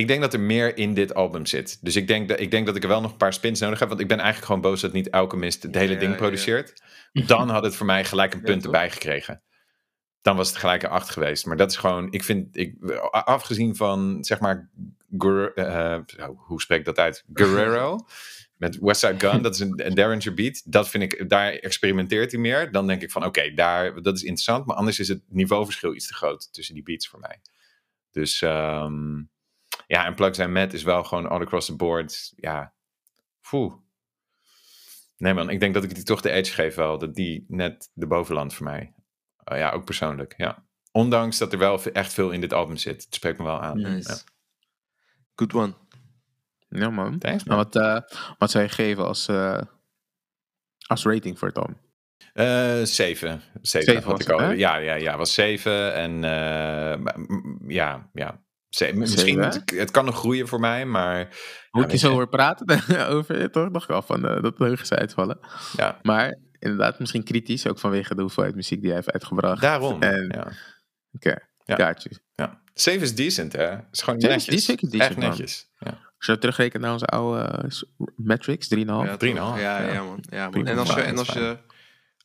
Ik denk dat er meer in dit album zit. Dus ik denk, dat, ik denk dat ik er wel nog een paar spins nodig heb. Want ik ben eigenlijk gewoon boos dat niet Alchemist het hele Ja, ding ja, produceert. Dan had het voor mij gelijk een punt erbij gekregen. Dan was het gelijk een 8 geweest. Maar dat is gewoon, ik vind, ik, afgezien van, zeg maar, Guer- eh, zo, hoe spreek ik dat uit? Guerrero. Met West Side Gun, dat is een, een Derringer beat. Dat vind ik, daar experimenteert hij meer. Dan denk ik van, oké, daar, dat is interessant. Maar anders is het niveauverschil iets te groot tussen die beats voor mij. Dus ehm, ja, en Plugs and Matt is wel gewoon all across the board. Ja, Poeh. Nee man, ik denk dat ik die toch de edge geef wel. Dat die net de bovenland voor mij. Uh, ja, ook persoonlijk, ja. Ondanks dat er wel echt veel in dit album zit. Het spreekt me wel aan. Nice. Ja. Good one. Ja, man. Thanks man. wat, eh, wat zou je geven als, eh, als rating voor het album? Eh, zeven. Zeven, Zeven had was ik al. hè? Ja, ja, ja, was zeven. En eh, ja, ja. Misschien, het, het kan nog groeien voor mij, maar... Hoe ja, ik je zo hoor praten over, toch dacht ik al van eh, dat leugens uitvallen. Ja, Maar inderdaad, misschien kritisch, ook vanwege de hoeveelheid muziek die hij heeft uitgebracht. daarom. En, ja. Oké, Ja. got you. Ja. Is decent, hè? is gewoon netjes. is zeker decent, Echt man. netjes. Ja. Als je terugrekent naar onze oude s- metrics, 3,5. Ja, drieënhalf, toch? Ja, ja. ja, man. Ja, man. En als je, en als je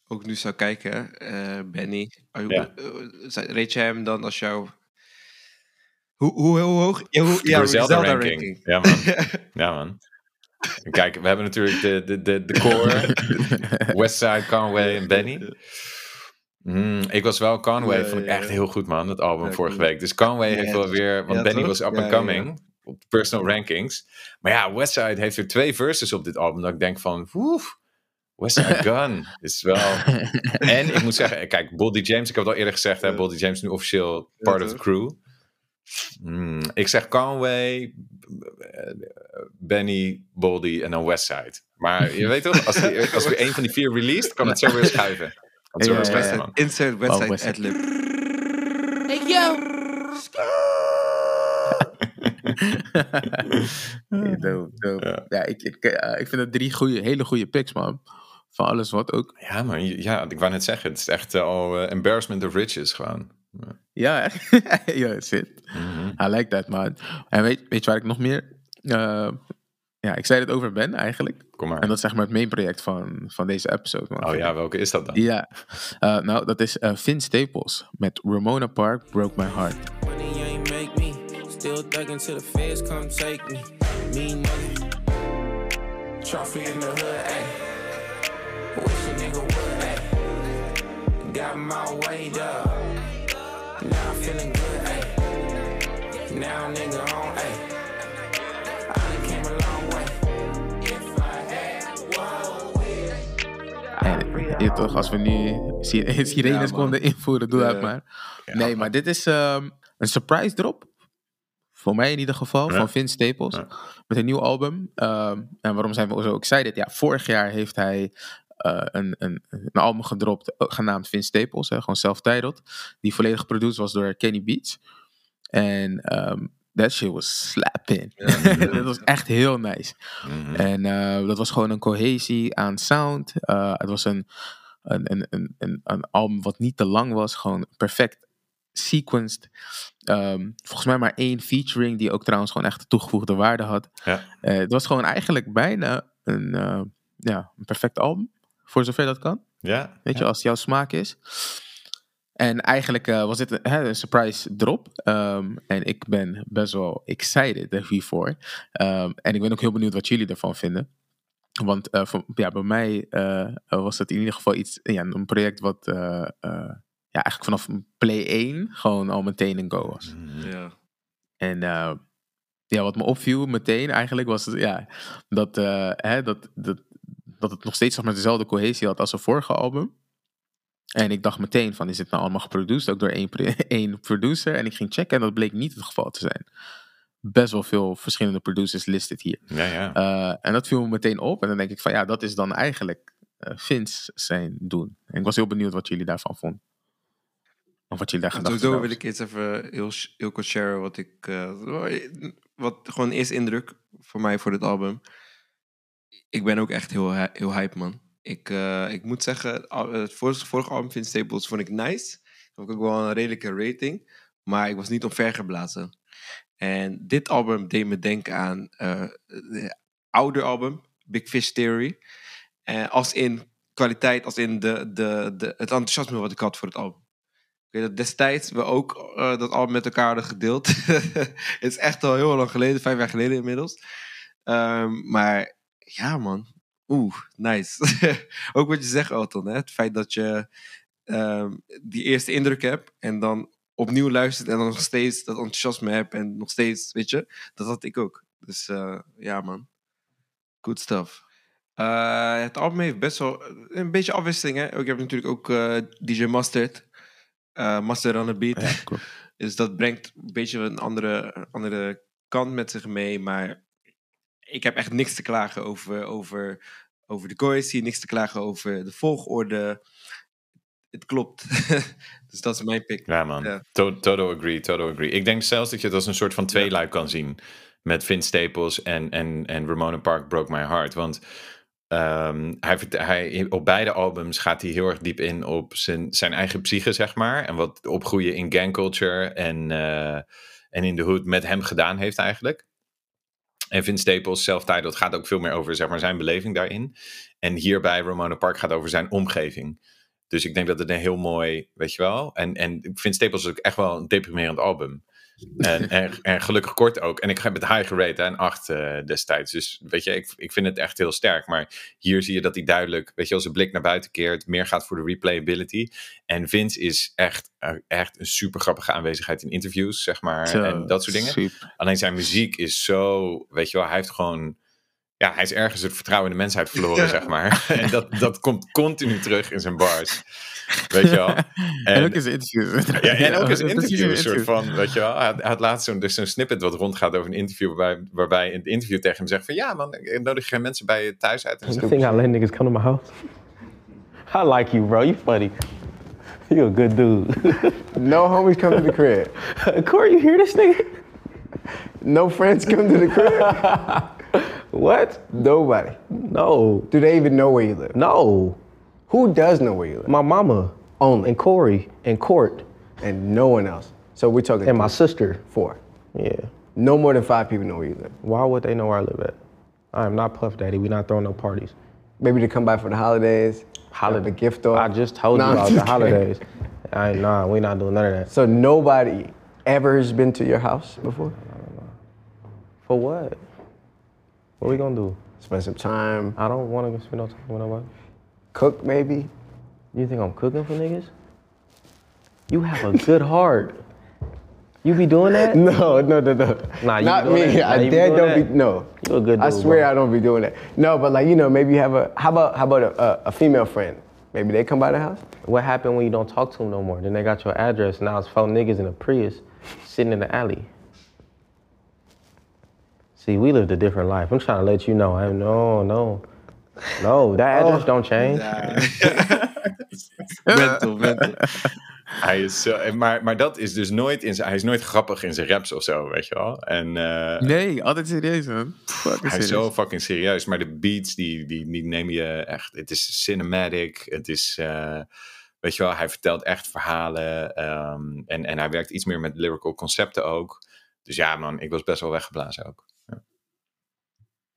ook nu zou kijken, eh Benny, Ja. eh, zou- reed je hem dan als jouw... Hoe, hoe, hoe hoog? Ja, hoe, ja Griselda ranking. ranking. Ja, man. ja, man. Kijk, we hebben natuurlijk de, de, de, de core. Westside, Conway en Benny. Mm, ik was wel Conway, Ja, vond ik echt heel goed, man, dat album vorige week. Dus Conway heeft wel weer, want Benny toch? was up and coming op de personal rankings. Maar ja, Westside heeft er twee verses op dit album dat ik denk van, woef, Westside Gun is wel... en ik moet zeggen, kijk, Boldy James, ik heb het al eerder gezegd, hè, Ja. Boldy James is nu officieel part of the crew. Hmm, ik zeg Conway, Benny, Boldy en dan Westside. Maar je weet toch, als, die, als we een van die vier released, kan het zo weer schuiven. Kan het zo weer. Insert Westside. adlib. Hey yo! Ja, dope, dope. Ja. Ja, ik, ik, eh, ik vind het drie goede, hele goede picks, man. Van alles wat ook. Ja, maar ja, ik wou net zeggen, het is echt eh, al eh, embarrassment of riches gewoon. Ja, hè? ja, zit. Mhm. I like that, man. En weet, weet je waar ik nog meer... eh, ja, ik zei het over Ben eigenlijk. Kom maar. En dat is zeg maar het main project van, van deze episode. Man. Oh ja, welke is dat dan? Ja, Eh, nou dat is eh Vince Staples met Ramona Park Broke My Heart. Money ain't make me. Still thugging till the feds come take me. Me nigga. Trophy in the hood, ayy. Wish a nigga would, ayy. Got my weight up. Now I'm feeling good, ayy. Now nigga on, ayy. I done came a long way. If I had En je toch, als we nu si- sirenes Ja, konden invoeren, doe dat Ja. maar. Nee, maar dit is ehm, een surprise drop. Voor mij in ieder geval, Ja. van Vince Staples. Ja. Met een nieuw album. Ehm, en waarom zijn we zo excited? Ja, vorig jaar heeft hij eh, een, een, een album gedropt, eh, genaamd Vince Staples. Hè, gewoon self-titled. Die volledig geproduceerd was door Kenny Beats. En ehm that shit was slapping. dat was echt heel nice. Mhm. En eh, dat was gewoon een cohesie aan sound. Het was een, een, een, een, een, album wat niet te lang was. Gewoon perfect sequenced. Ehm, volgens mij maar één featuring die ook trouwens gewoon echt toegevoegde waarde had. Ja. Het was gewoon eigenlijk bijna een, ja, een perfect album. Voor zover dat kan. Ja, Weet je, als het jouw smaak is. En eigenlijk eh, was dit een, hè, een surprise drop. Ehm, en ik ben best wel excited hiervoor. Ehm, en ik ben ook heel benieuwd wat jullie ervan vinden. Want eh, voor, ja, bij mij eh, was het in ieder geval iets, ja, een project wat eh, eh, ja, eigenlijk vanaf play 1 gewoon al meteen een go was. Mhm. Ja. En eh, ja, wat me opviel meteen eigenlijk was het, ja, dat, eh, hè, dat, dat, dat het nog steeds zeg maar, dezelfde cohesie had als zijn vorige album. En ik dacht meteen van, is dit nou allemaal geproduceerd ook door één, één producer? En ik ging checken en dat bleek niet het geval te zijn. Best wel veel verschillende producers listed hier. ja, ja. Eh, en dat viel me meteen op. En dan denk ik van, ja, dat is dan eigenlijk eh, Vince zijn doen. En ik was heel benieuwd wat jullie daarvan vonden. Of wat jullie daar gedacht Sowieso wil ik eens even heel, heel kort sharen wat ik... eh, wat gewoon eerst indruk voor mij voor dit album. Ik ben ook echt heel, heel hype, man. Ik, eh, ik moet zeggen, het vorige, vorige album, Vince Staples, vond ik nice. Vond ik ook wel een redelijke rating. Maar ik was niet omvergeblazen. En dit album deed me denken aan eh het oude album, Big Fish Theory. Eh, als in kwaliteit, als in de, de, de, het enthousiasme wat ik had voor het album. Ik weet dat destijds we ook eh, dat album met elkaar hadden gedeeld. het is echt al heel lang geleden, vijf jaar geleden inmiddels. Ehm, maar ja, man. Oeh, nice. ook wat je zegt, Elton. Hè? Het feit dat je ehm, die eerste indruk hebt en dan opnieuw luistert en dan nog steeds dat enthousiasme hebt en nog steeds, weet je, dat had ik ook. Dus eh, ja, man. Good stuff. Eh, het album heeft best wel een beetje afwisseling. Hè? Ik heb natuurlijk ook eh, DJ Mustard. eh Mustard on the Beat. Ja. Dus dat brengt een beetje een andere, andere kant met zich mee. Maar ik heb echt niks te klagen over, over, over de cohesie. Niks te klagen over de volgorde. Het klopt. dus dat is mijn pick. Ja, man. Ja. Agree, total agree. Ik denk zelfs dat je het als een soort van tweeluik kan zien. Met Vince Staples en, en, en Ramona Park Broke My Heart. Want ehm, hij, hij, op beide albums gaat hij heel erg diep in op zijn, zijn eigen psyche, zeg maar. En wat opgroeien in gang culture en, eh, en in de hood met hem gedaan heeft eigenlijk. En Vince Staples, self-titled, gaat ook veel meer over zeg maar, zijn beleving daarin. En hierbij Ramona Park gaat over zijn omgeving. Dus ik denk dat het een heel mooi, weet je wel. En, en vind Staples is ook echt wel een deprimerend album. En, en, en gelukkig kort ook. En ik heb het high gerate, hè, een 8 eh, destijds. Dus weet je, ik, ik vind het echt heel sterk. Maar hier zie je dat hij duidelijk, weet je, als zijn blik naar buiten keert, meer gaat voor de replayability. En Vince is echt, eh, echt een super grappige aanwezigheid in interviews, zeg maar. Zo, en dat soort dingen. super. Alleen zijn muziek is zo, weet je wel, hij heeft gewoon, ja, hij is ergens het vertrouwen in de mensheid verloren, zeg maar. En dat, dat komt continu terug in zijn bars, weet je wel. En, ook in zijn interviews. Ja, en ook in interview, een soort van, weet je wel. Hij had, laatst zo'n dus zo'n snippet wat rondgaat over een interview, waarbij, waarbij in het interview tegen hem zegt van, ja man, ik nodig geen mensen bij je thuis uit en think I let niggas come to my house? I like you, bro. You funny. You a good dude. No homies come to the crib. Corey, you hear this nigga? No friends come to the crib. What? Nobody. No. Do they even know where you live? No. Who does know where you live? My mama Only. and Corey and Court And no one else. So we're talking and my sister. four. Yeah. No more than five people know where you live. Why would they know where I live at? I am not Puff Daddy. We not throwing no parties. Maybe to come by for the holidays. Holiday. The gift off. I just told Nah, you about the kidding. holidays. I nah, we not doing none of that. So nobody ever has been to your house before? For what? What we gonna do? Spend some time, I don't wanna go spend no time with nobody. cook maybe. You think I'm cooking for niggas? You have a good heart. You be doing that? No, no, no, no. Nah, you Not me. Nah, I dad don't that? be no. You a good Dude, I swear bro. I don't be doing that. No, but like you know, maybe you have a how about how about a, a, a female friend? Maybe they come by the house. What happened when you don't talk to them no more? Then they got your address. Now it's four niggas in a Prius sitting in the alley. See, we lived a different life. I'm trying to let you know. I no, no, no. That address Oh. don't change. Mental, mental. Hij is zo, maar, maar dat is dus nooit, in zijn, hij is nooit grappig in zijn raps of zo, weet je wel. En eh, Nee, altijd serieus, man. Fucking hij is zo fucking serieus. Maar de beats, die, die, die neem je echt, het is cinematic, het is... eh, Weet je wel, hij vertelt echt verhalen. ehm, en, en hij werkt iets meer met lyrical concepten ook. Dus ja, man, ik was best wel weggeblazen ook.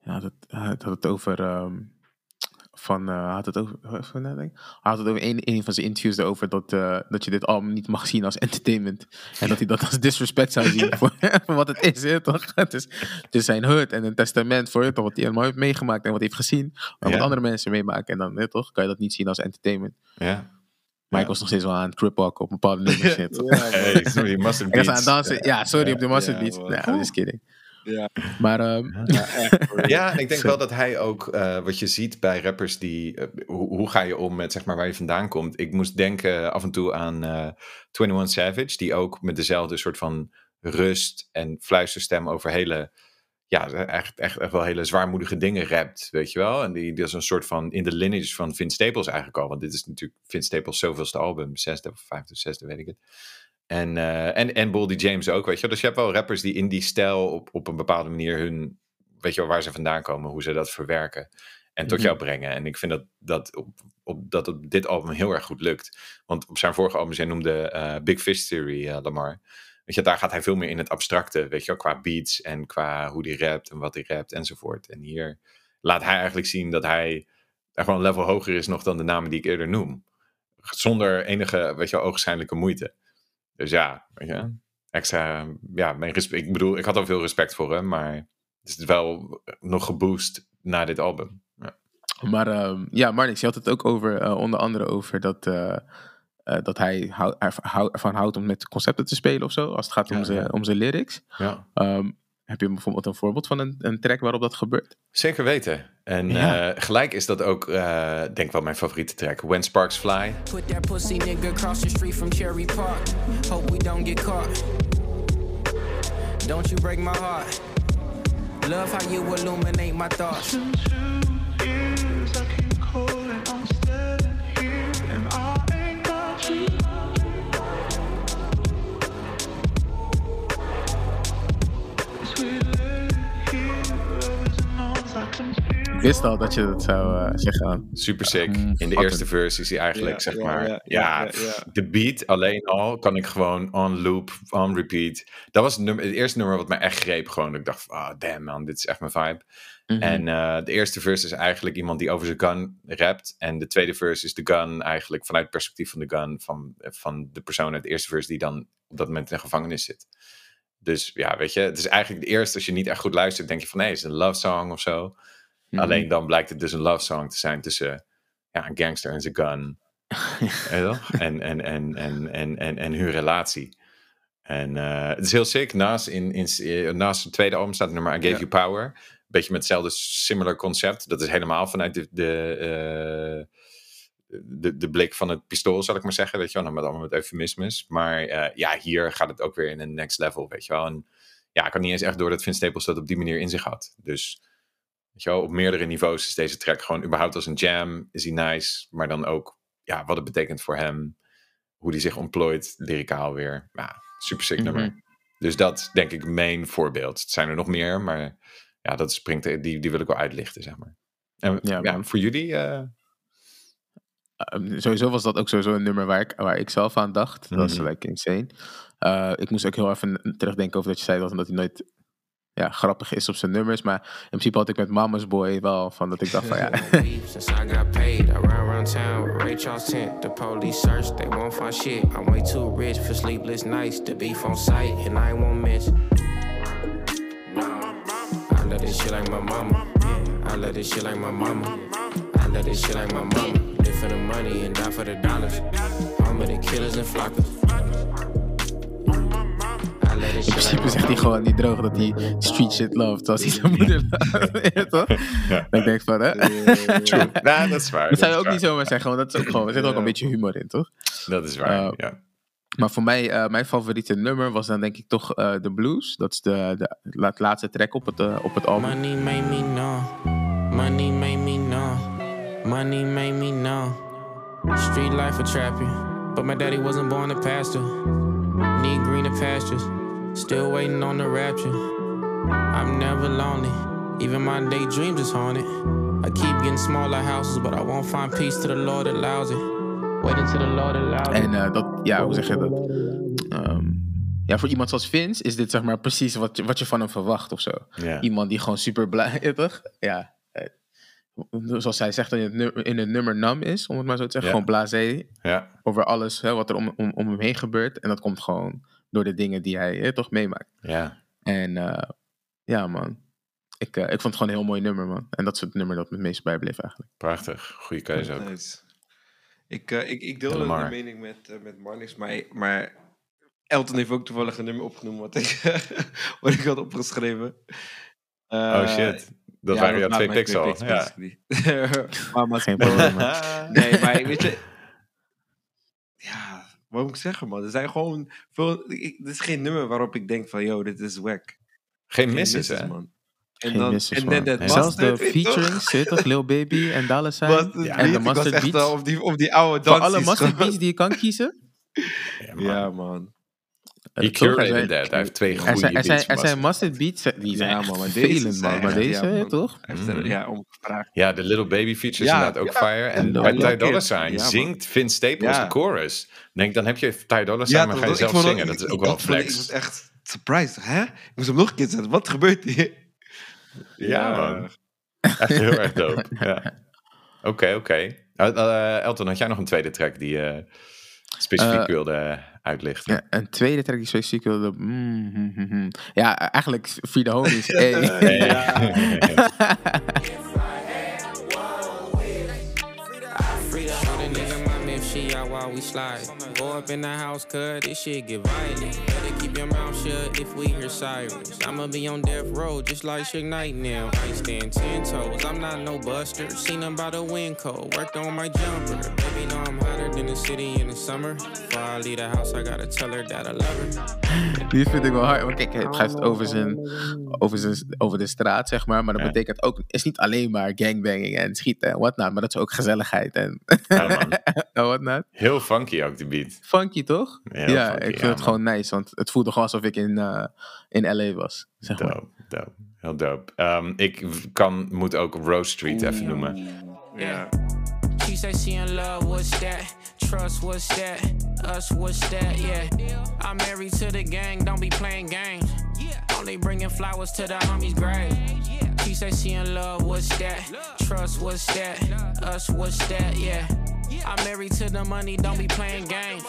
Ja, dat, hij had het over. ehm, van, eh, hij had het over. was het nou? Hij had het over een, een van zijn interviews erover dat, eh, dat je dit album niet mag zien als entertainment. En dat hij dat als disrespect zou zien voor, voor wat het is, toch? Het is, het is zijn hut en een testament voor je, toch? Wat hij helemaal heeft meegemaakt en wat hij heeft gezien. Maar wat Ja. andere mensen meemaken. En dan, toch? Kan je dat niet zien als entertainment. Ja. Maar Ja. ik was nog steeds wel aan het cripwalken op bepaalde nummers. shit, toch? Hey, sorry, mustard aan beats. het dansen. Ja, sorry op de Mustard Ja, Beats. Ja, just kidding. Ja. Maar ehm, Ja, en ik denk wel dat hij ook, eh, wat je ziet bij rappers die, eh, hoe, hoe ga je om met zeg maar waar je vandaan komt. Ik moest denken af en toe aan eh 21 Savage, die ook met dezelfde soort van rust en fluisterstem over hele ja, echt, echt, echt wel hele zwaarmoedige dingen rapt, weet je wel. En die, die is een soort van in de lineage van Vince Staples eigenlijk al. Want dit is natuurlijk Vince Staples zoveelste album, zesde of vijfde of zesde, weet ik het. En, eh en, en Boldy James ook, weet je. Dus je hebt wel rappers die in die stijl op, op een bepaalde manier hun, weet je wel, waar ze vandaan komen, hoe ze dat verwerken. En tot Mhm. jou brengen. En ik vind dat dat op, op, dat op dit album heel erg goed lukt. Want op zijn vorige album, zij noemde eh, Big Fish Theory eh, Lamar. Weet je, daar gaat hij veel meer in het abstracte, weet je wel, qua beats en qua hoe hij rapt en wat hij rapt enzovoort. En hier laat hij eigenlijk zien dat hij echt wel een level hoger is nog dan de namen die ik eerder noem. Zonder enige, weet je wel, ogenschijnlijke moeite. Dus ja, weet je, extra, ja, mijn respect, ik bedoel, ik had al veel respect voor hem, maar het is wel nog geboost na dit album. Ja. Maar ehm, ja, Marnix, je had het ook over, eh, onder andere over dat, eh, eh, dat hij hou- ervan houdt om met concepten te spelen of zo, als het gaat om Ja, zijn ja. om zijn lyrics. Ja. Ehm, heb je bijvoorbeeld een voorbeeld van een, een track waarop dat gebeurt? Zeker weten. En Ja. eh, gelijk is dat ook, eh, denk ik wel mijn favoriete track. When Sparks Fly. Put that pussy nigga across the street from Cherry Park. Hope we don't get caught. Don't you break my heart. Love how you illuminate my thoughts. Ik wist al dat je dat zou eh, zeggen. Super sick. Mm, In de eerste verse is hij eigenlijk, Ja, zeg maar... Ja, de beat alleen al kan ik gewoon on loop, on repeat. Dat was het, nummer, het eerste nummer wat me echt greep. Gewoon, ik dacht, ah damn man, dit is echt mijn vibe. Mhm. En eh, de eerste verse is eigenlijk iemand die over zijn gun rapt. En de tweede verse is de gun eigenlijk vanuit het perspectief van de gun van, van de persoon uit de eerste verse die dan op dat moment in de gevangenis zit. Dus ja, weet je, het is eigenlijk de eerste, als je niet echt goed luistert, denk je van nee, het is een love song of zo. Mhm. Alleen dan blijkt het dus een love song te zijn tussen ja, een gangster en zijn gun. En, en, en, en, en, en, en hun relatie. En eh, het is heel sick. Naast, in, in, eh, naast het tweede album staat het nummer I Gave Ja. You Power. Beetje met hetzelfde similar concept. Dat is helemaal vanuit de, de, eh, de, de blik van het pistool, zal ik maar zeggen. Weet je wel, dan met allemaal met eufemismes. Maar ja, hier gaat het ook weer in een next level, weet je wel. En ja, ik had niet eens echt door dat Vince Staples dat op die manier in zich had. Dus weet je wel, op meerdere niveaus is deze track gewoon überhaupt als een jam. Is hij nice, maar dan ook ja, wat het betekent voor hem. Hoe hij zich ontplooit, lyricaal weer. Ja, super sick Mhm. nummer. Dus dat denk ik main voorbeeld. Het zijn er nog meer, maar ja, dat springt, die, die wil ik wel uitlichten, zeg maar. En Ja, voor jullie, Ehm, sowieso was dat ook sowieso een nummer waar ik, waar ik zelf aan dacht. Dat was Mhm. like insane. Eh, ik moest ook heel even terugdenken over dat je zei dat, dat hij nooit ja, grappig is op zijn nummers. Maar in principe had ik met Mama's Boy wel van dat ik dacht van ja. I this like my mama. I this like my mama. I this like my mama. Money and die for the dollars. The killers and. In principe my zegt hij gewoon niet droog dat hij street shit loved als hij zijn moeder laat. Ja, toch? Ja. Dan denk ik van, hè? True. Nou, dat is waar. Dat zou je ook niet waar. zomaar zeggen, want dat is ook gewoon, er zit ook een beetje humor in, toch? Dat is waar, Eh, ja. Maar voor mij, eh, mijn favoriete nummer was dan denk ik toch eh de blues. Dat is de, de la- laatste track op het, eh, op het album. Money made me know. Money made me know. Money made me know. Street life a trapping. But my daddy wasn't born a pastor. Need greener pastures. Still waiting on the rapture. I'm never lonely. Even my daydreams is haunted. I keep getting smaller houses, but I won't find peace till the Lord allows it. Wait until the Lord allows it. En eh, dat, ja, hoe zeg je dat? Ehm, ja, voor iemand zoals Vince is dit zeg maar precies wat je, wat je van hem verwacht of zo. ja. Iemand die gewoon super blij is, toch? Ja. eh, Zoals hij zegt in het, nummer, in het nummer Nam is, om het maar zo te zeggen. Ja. Gewoon blasé Ja, over alles hè, wat er om, om, om hem heen gebeurt. En dat komt gewoon door de dingen die hij hè, toch meemaakt. ja. En eh, ja, man. Ik, eh, ik vond het gewoon een heel mooi nummer, man. En dat is het nummer dat me het meest bijbleef eigenlijk. Prachtig. Goede keuze ook. Nice. Ik, eh, ik, ik deel de mening met, uh, met Marnix, maar, maar Elton heeft ook toevallig een nummer opgenomen wat ik, wat ik had opgeschreven. oh Eh, shit. Dat ja, waren jouw waren twee mijn picks al. picks, Ja. maar, maar, Geen probleem. nee, maar weet je... Wat moet ik zeggen, man? Er zijn gewoon veel... Ik, dit is geen nummer waarop ik denk van, yo, dit is wack. Geen Geen misses, hè? man. En Geen dan, missers, en dan dat Nee. Zelfs de weet je toch? featurings? Lil Baby en Dallas zijn. Ja, en de echt beats. op die, op die oude Voor dansies. alle mustard gewoon. beats die je kan kiezen. Ja, man. Ja, man. He? Er curated that. Hij heeft twee goede zijn, er zijn, beats. er zijn mustard. beats eh, die zijn Ja, man, maar deze man. Maar deze, toch? Mhm. ja, om gevraagd. Ja, de Little Baby features Ja, inderdaad ook ja. fire. En bij Ty. Dolla Sign zingt Vince Staples Ja. de chorus. Denk, dan heb je Ty Dolla Sign, maar ga je ik zelf zingen. Dat is ik- ook wel dat vond ik- Ik flex. was echt surprised. Hè? Ik moest hem nog een keer zetten. Wat gebeurt hier? Ja, man. Echt heel erg dope. Ja. Oké, oké. Eh, eh, Elton, had jij nog een tweede track die je specifiek wilde uitlichten? Ja, een tweede track die specifiek wilde... mm, mm, mm, mm. Ja, eigenlijk the Homies. Hey. Free while we slide. Go up in the house, cut this shit get violent. Better keep your mouth shut if we hear sirens. I'ma be on death row, just like Suge Knight now. I stand ten toes, I'm not no buster. Seen them by the wind cold, worked on my jumper. Baby, know I'm hotter than the city in the summer. Before I leave the house, I gotta tell her that I love her. Die vind ik wel hard. Want kijk, het gaat over, zijn, over, zijn, over de straat, zeg maar. Maar dat Ja. betekent ook... Het is niet alleen maar gangbanging en schieten en whatnot. Maar dat is ook gezelligheid en, Ja, en whatnot. Heel funky ook, die beat. Funky, toch? Heel ja, funky, ik vind ja, het man. gewoon nice. Want het voelde gewoon alsof ik in, eh, in LA was, zeg maar. Dope, dope. Heel dope. Ehm, ik kan, moet ook Rose Street even noemen. Ja. Said she in love, what's that? Trust, what's that? Us, what's that? Yeah. I'm married to the gang, don't be playing games. Only bringing flowers to the homie's grave. She say she in love, what's that? Trust, what's that? Us, what's that? Yeah. I'm married to the money, don't be playing games.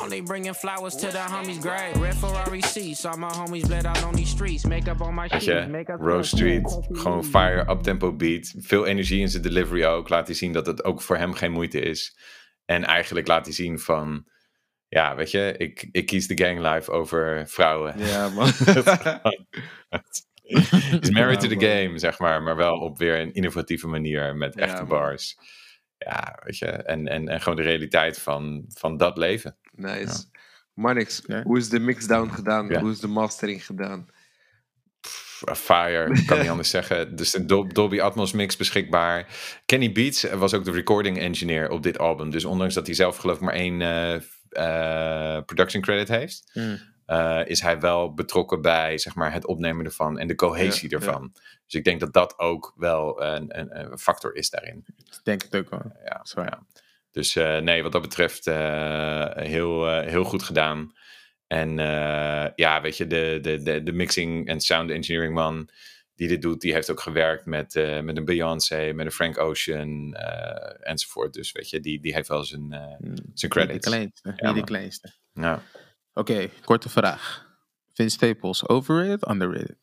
Only bringing flowers to the homie's grave. Red Ferrari seats, all my homies bled out on these streets. Makeup on my Weet sheets, je, makeup Rose Street, gewoon fire, uptempo beat. Veel energie in zijn delivery ook. Laat hij zien dat het ook voor hem geen moeite is. En eigenlijk laat hij zien van... Ja, weet je, ik, ik kies de gang life over vrouwen. Ja, man. He's married to Ja, the man. game, zeg maar. Maar wel op weer een innovatieve manier met Ja, echte man. bars. Ja, weet je. En, en, en gewoon de realiteit van, van dat leven. Nice. Manix, Ja. hoe is de mixdown gedaan? Ja. Hoe is de mastering gedaan? Fire, kan niet anders zeggen. Dus een Dol- Dolby Atmos mix beschikbaar. Kenny Beats was ook de recording engineer op dit album. Dus ondanks dat hij zelf geloof ik maar één eh, eh, production credit heeft... Hmm. Eh, is hij wel betrokken bij zeg maar, het opnemen ervan en de cohesie Ja, ja. ervan. Dus ik denk dat dat ook wel een, een, een factor is daarin. Ik denk het ook wel. Ja, Zwaar. ja. Dus eh, nee, wat dat betreft eh, heel, eh, heel goed gedaan. En eh, ja, weet je, de, de, de, de mixing en sound engineering man die dit doet, die heeft ook gewerkt met, eh, met een Beyoncé, met een Frank Ocean eh, enzovoort. Dus weet je, die, die heeft wel zijn, eh, Hmm. zijn Niet de credits. kleinste. Ja, niet de kleinste. Ja. Oké, korte vraag. Vince Staples, overrated, underrated?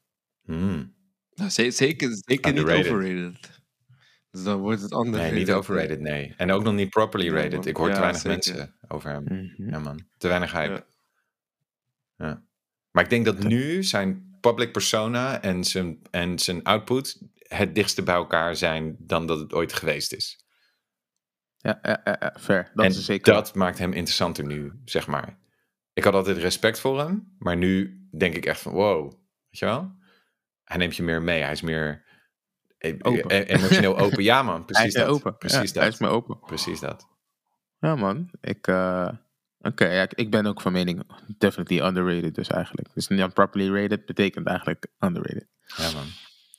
Hmm. Nou, ze- zeker zeker niet overrated. Dus dan wordt het anders. Nee, niet overrated, nee. En ook nog niet properly rated. Ik hoor Ja, te weinig zeker. mensen over hem. Mhm. Ja, man. Te weinig hype. Ja. Ja. Maar ik denk dat nu zijn public persona en zijn, en zijn output het dichtste bij elkaar zijn dan dat het ooit geweest is. Ja, ja, ja, ja, fair. Dat en is zeker. dat maakt hem interessanter nu, zeg maar. Ik had altijd respect voor hem, maar nu denk ik echt van wow, weet je wel? Hij neemt je meer mee, hij is meer e- Open. e- emotioneel open. Ja man, Hij precies is meer dat. open. Precies Ja, dat. Hij is meer open. Precies dat. Ja, man. Ik, eh, Oké, ja, ik- ben ook van mening definitely underrated dus eigenlijk. Dus niet properly rated betekent eigenlijk underrated. Ja, man.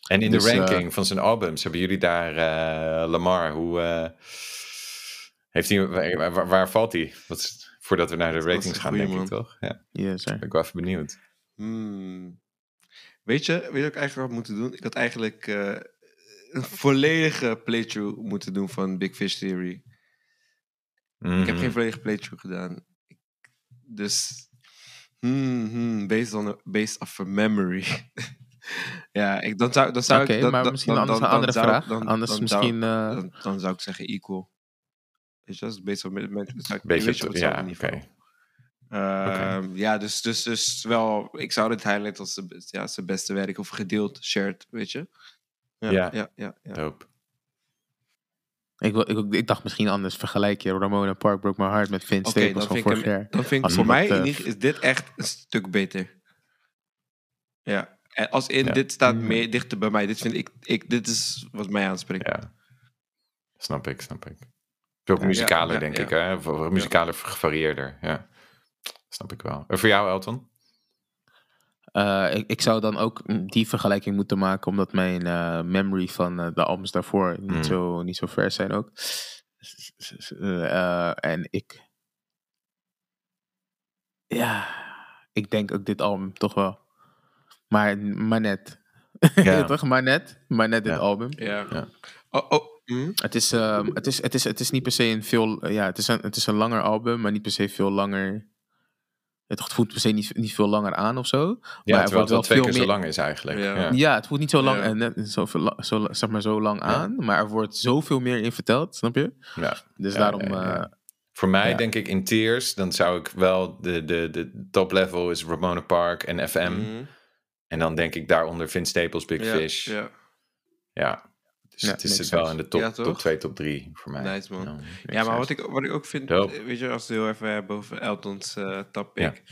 En in Dus, de eh, ranking van zijn albums, hebben jullie daar eh, Lamar, hoe heeft hij, waar, valt hij? Wat is- voordat we naar de ratings gaan, denk ik toch? Ja, Yes, sir. ben ik wel even benieuwd. Hmm. Weet je, weet je wat ik eigenlijk had moeten doen? Ik had eigenlijk eh, een volledige playthrough moeten doen van Big Fish Theory. Ik heb Mhm. geen volledige playthrough gedaan. Ik- dus, hmm, hmm, based, on a, based off a memory. ja, ik, dan zou, dan zou Oké, ik... Dan, maar dan- misschien dan- anders dan- een andere vraag. dan- anders misschien... eh, dan, dan zou ik zeggen equal. Weet je, dat is based op op de- hetzelfde ja, oké. niveau. Ehm, Ja, dus, dus, dus wel... Ik zou dit highlight als zijn best- ja, zijn beste werk of gedeeld, shared, weet je. Ja, Ja. ja, ja. ja, Dope. ik, wil- ik, ik dacht misschien anders vergelijk je Ramona Park Broke My Heart met Vince Oké, Staples dan van vind ik vorig jaar. Dan vind ik Als voor mij geval is dit echt een stuk beter. Ja, En als in, Ja. dit staat meer dichter bij mij. Dit vind ik, ik dit is wat mij aanspreekt. Ja. Snap ik, snap ik. Veel Ja, muzikaler, ja, denk ja. ik. Hè? Of- Muzikaler gevarieerder, ja. Snap ik wel. En voor jou, Elton? Eh, ik, ik zou dan ook mm, die vergelijking moeten maken, omdat mijn eh, memory van eh, de albums daarvoor niet, Mm. zo, niet zo ver zijn ook. Eh, en ik. Ja, ik denk ook dit album toch wel. Maar, maar net. Ja. toch? Maar net. Maar net dit Ja. album. Ja. Ja. Hm? Het is, ehm, het, is, het, is, het is niet per se een veel. ja, het is een, het is een langer album, maar niet per se veel langer. Het voelt per se niet, niet veel langer aan of zo. Ja, maar er terwijl het wordt wel wel twee veel keer zo meer- lang is eigenlijk. Ja. Ja. Ja, het voelt niet zo lang, Ja. en net, zo, zo, zeg maar zo lang aan, maar er wordt zoveel meer in verteld, snap je? Ja. Dus Ja, daarom, ja, ja. eh, Voor mij Ja. denk ik in tiers, dan zou ik wel de, de, de top level is Ramona Park en FM. Mhm. En dan denk ik daaronder Vince Staples, Big Ja, Fish. Ja. ja. Dus Ja, het is wel in de top, Ja, top 2, top 3 voor mij. Nice, man. Ja, Ja, maar wat ik, wat ik ook vind, Dope. eh, weet je, als we het heel even hebben over Elton's eh top pick.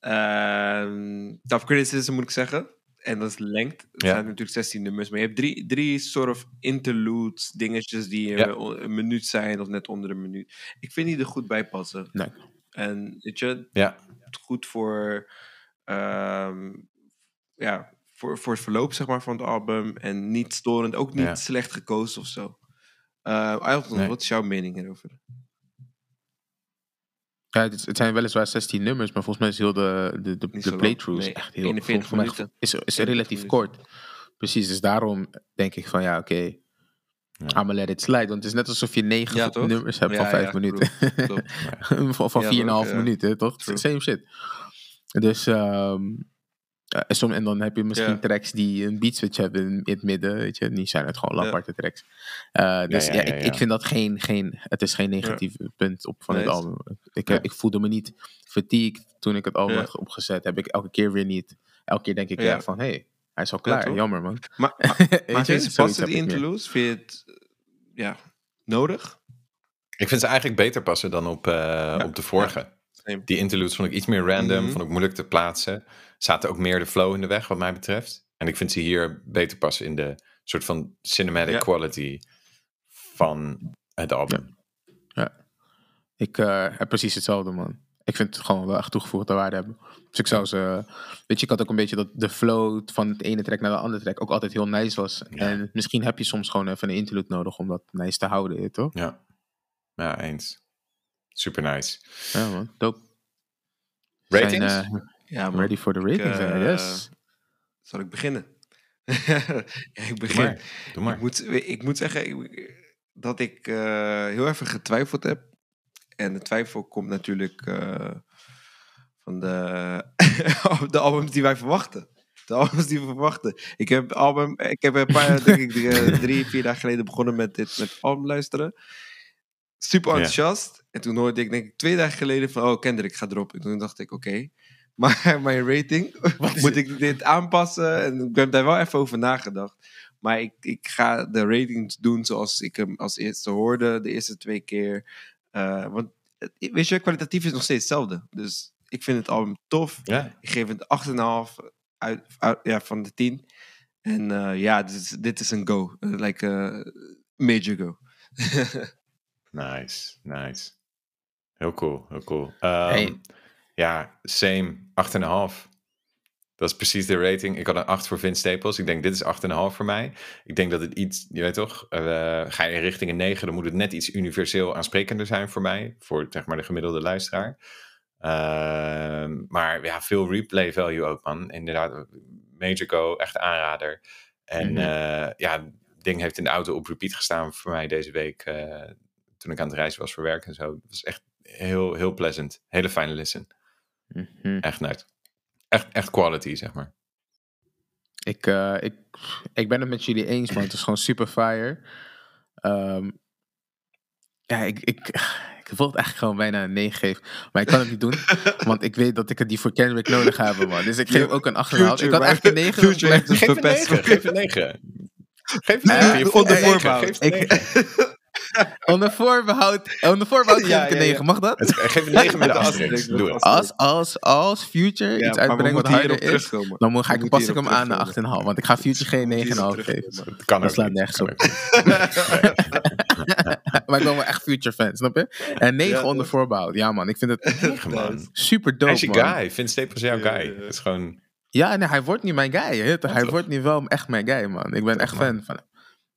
Ehm, top criticism moet ik zeggen. En dat is length. Er Ja. zijn natuurlijk 16 nummers, maar je hebt drie, drie soort of interludes, dingetjes die eh, Ja. een minuut zijn of net onder een minuut. Ik vind die er goed bij passen. Nee. En weet je, Ja, goed voor, ehm, ja, voor, voor het verloop zeg maar, van het album. En niet storend, ook niet Ja. slecht gekozen of zo. Eh Nee. wat is jouw mening hierover? ja, het, zijn weliswaar 16 nummers, maar volgens mij is heel de, de, de, de Nee, echt heel 41 voor mij minuten. Is, is 41 relatief minuten. kort. Precies, dus daarom denk ik van ja, oké, Ja. I'ma let it slide. Want het is net alsof je negen Ja, nummers hebt Ja, van 5 ja, minuten. van van Ja, 4,5 toch? Ja. minuten, toch? True. Same shit. Dus, ehm, eh, som- en dan heb je misschien Ja. tracks die een beat switch hebben in, in het midden, weet je. Die zijn het gewoon Ja. laparte tracks. Eh, dus ja, ja, ja, ik, ja. ik vind dat geen, geen, het is geen negatief punt op van het album. Ik, Ja. ik voelde me niet fatigued toen ik het album Ja. had opgezet. Heb ik elke keer weer niet. Elke keer denk ik Ja. ja, van, hé, hey, hij is al klaar. Jammer, man. Maar, maar, je? vind je passen die interludes? Vind je het eh, ja, nodig? ik vind ze eigenlijk beter passen dan op, eh, op de vorige. Die interludes vond ik iets meer random, Mhm. vond ik moeilijk te plaatsen. Zaten ook meer de flow in de weg, wat mij betreft. En ik vind ze hier beter passen in de soort van cinematic Ja. quality van het album. Ik eh, heb precies hetzelfde, man. Ik vind het gewoon wel echt toegevoegde waarde hebben. Dus ik zou ze... Weet je, ik had ook een beetje dat de flow van het ene track naar de andere track ook altijd heel nice was. Ja. En misschien heb je soms gewoon even een interlude nodig om dat nice te houden, toch? Ja, ja eens. Super nice. Ja, man. Dope. Zijn, Ratings? Eh, Ja, ready for the ratings, eh, I guess. Zal ik beginnen? ja, ik Doe begin. maar. Doe maar. Ik, moet, ik moet zeggen ik- dat ik eh, heel even getwijfeld heb. En de twijfel komt natuurlijk eh, van de, de albums die wij verwachten. De albums die we verwachten. Ik heb, album, ik heb een paar, denk ik, drie, eh, vier dagen geleden begonnen met dit met album luisteren. Super Ja. enthousiast. En toen hoorde ik, denk ik, twee dagen geleden van, oh, Kendrick gaat erop. En toen dacht ik, oké. Maar mijn rating, moet ik dit aanpassen? En ik heb daar wel even over nagedacht. Maar ik, ik ga de ratings doen zoals ik hem als eerste hoorde, de eerste twee keer. Eh, want weet je, kwalitatief is nog steeds hetzelfde. Dus ik vind het album tof. Ja, Ik geef het 8,5 uit, uit, ja, van de 10. En eh, ja, dit is, dit is een go. Eh, like a major go. nice, nice. Heel cool, heel cool. Ehm, Hey. Ja, same, 8,5. Dat is precies de rating. Ik had een 8 voor Vince Staples. Ik denk, dit is 8,5 voor mij. Ik denk dat het iets, je weet toch, eh, ga je richting een 9, dan moet het net iets universeel aansprekender zijn voor mij. Voor zeg maar de gemiddelde luisteraar. Ehm, maar ja, veel replay value ook, man. Inderdaad, Major Go, echt aanrader. En Mhm. eh, ja, het ding heeft in de auto op repeat gestaan voor mij deze week. eh, toen ik aan het reizen was voor werk en zo. Het was echt heel, heel pleasant. Hele fijne listen. Mhm. Echt nice. Echt, echt quality, zeg maar. Ik, eh, ik, ik ben het met jullie eens, man. Het is gewoon super fire. Ehm, ja, ik, ik, ik wil het eigenlijk gewoon bijna een 9 geven. Maar ik kan het niet doen. want ik weet dat ik het die voor Kendrick nodig heb, man. Dus ik geef ook een 8,5. Ik had eigenlijk een 9. Future heeft het Geef een verpest. 9. Geef een 9. Geef een Eh, 9. Je voelt onder een negen, voorbouw. Geef een Ik- 9. onder voorbehoud, onder voorbehoud geef ik een ja, ja. 9. Mag dat? Het- Geef een 9 met de Met de asterisk. asterisk, Doe het. Als, als, als Future Ja, iets uitbrengt wat harder is, dan moet, ga ik, pas ik hem aan naar terugkomen. 8,5. Want ik ga Future geen 9,5 Hierop geven. Dat kan Dat ook slaat nergens Kan op. maar ik ben wel echt Future fan, snap je? En 9 Ja, onder dat- voorbehoud. Ja man, ik vind het man. super Hij dope is je man. guy. Vince Staples is jouw guy. Het is gewoon... Ja, nee, hij wordt niet mijn guy. hè. Hij wordt niet wel echt mijn guy man. Ik ben echt fan van hem.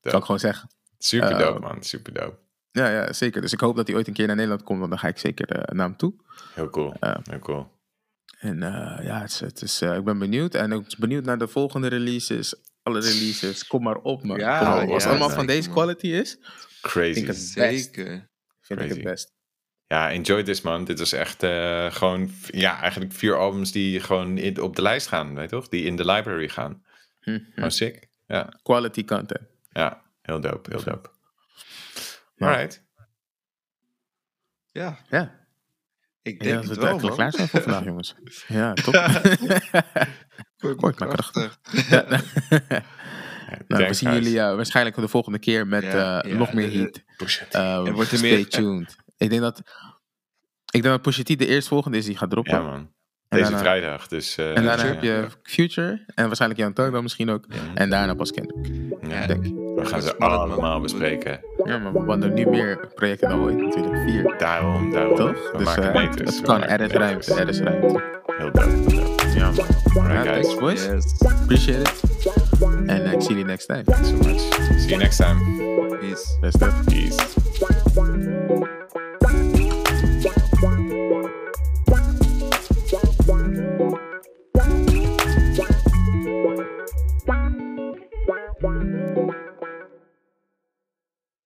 Zou ik gewoon zeggen. Super dope, man. Super dope. Ja, ja, zeker. Dus ik hoop dat hij ooit een keer naar Nederland komt. Want dan ga ik zeker eh, naar hem toe. Heel cool. eh, Heel cool. En eh, ja, het is, het is, eh, ik ben benieuwd. En ook benieuwd naar de volgende releases. Alle releases. Kom maar op, man. Ja, Kom maar op. Als ja, het allemaal van deze man. quality is, Crazy. vind ik het best. Zeker. Vind ik het best. Ja, enjoy this man. Dit was echt eh, gewoon, ja, eigenlijk vier albums die gewoon in, op de lijst gaan, weet je toch? Die in de library gaan. Hm, hm. Gewoon sick. Ja, Quality content. ja, heel dope, heel dope. Ja. Alright. Ja, Ja. ik denk dat het we wel, eigenlijk man. klaar zijn voor vandaag, jongens. Ja, top. Kort, maar krachtig. Ja. Nou, we zien jullie eh, waarschijnlijk de volgende keer met Ja, eh, ja, nog meer de- heat. Er wordt er stay meer- tuned. Ik denk dat... Ik denk dat Pusha T de eerstvolgende is die gaat droppen. ja man. Deze daarna- vrijdag, dus... eh, En daarna ja. heb je Future. En waarschijnlijk Young Thug dan misschien ook. Ja. En daarna pas Kendrick. Ja. Denk ik. We gaan ze allemaal bespreken. Ja, maar we hadden nu meer projecten dan ooit natuurlijk. Vier. Daarom, daarom. Toch? We Dus maken eh, meters. het kan. Er is ruimte. Er is ruimte. Heel dope. Ja, man. Alright, Ja, guys. thanks, boys. Yes. Appreciate it. En uh, ik zie jullie next time. Thanks so much. See you next time. Peace. Best up. Peace.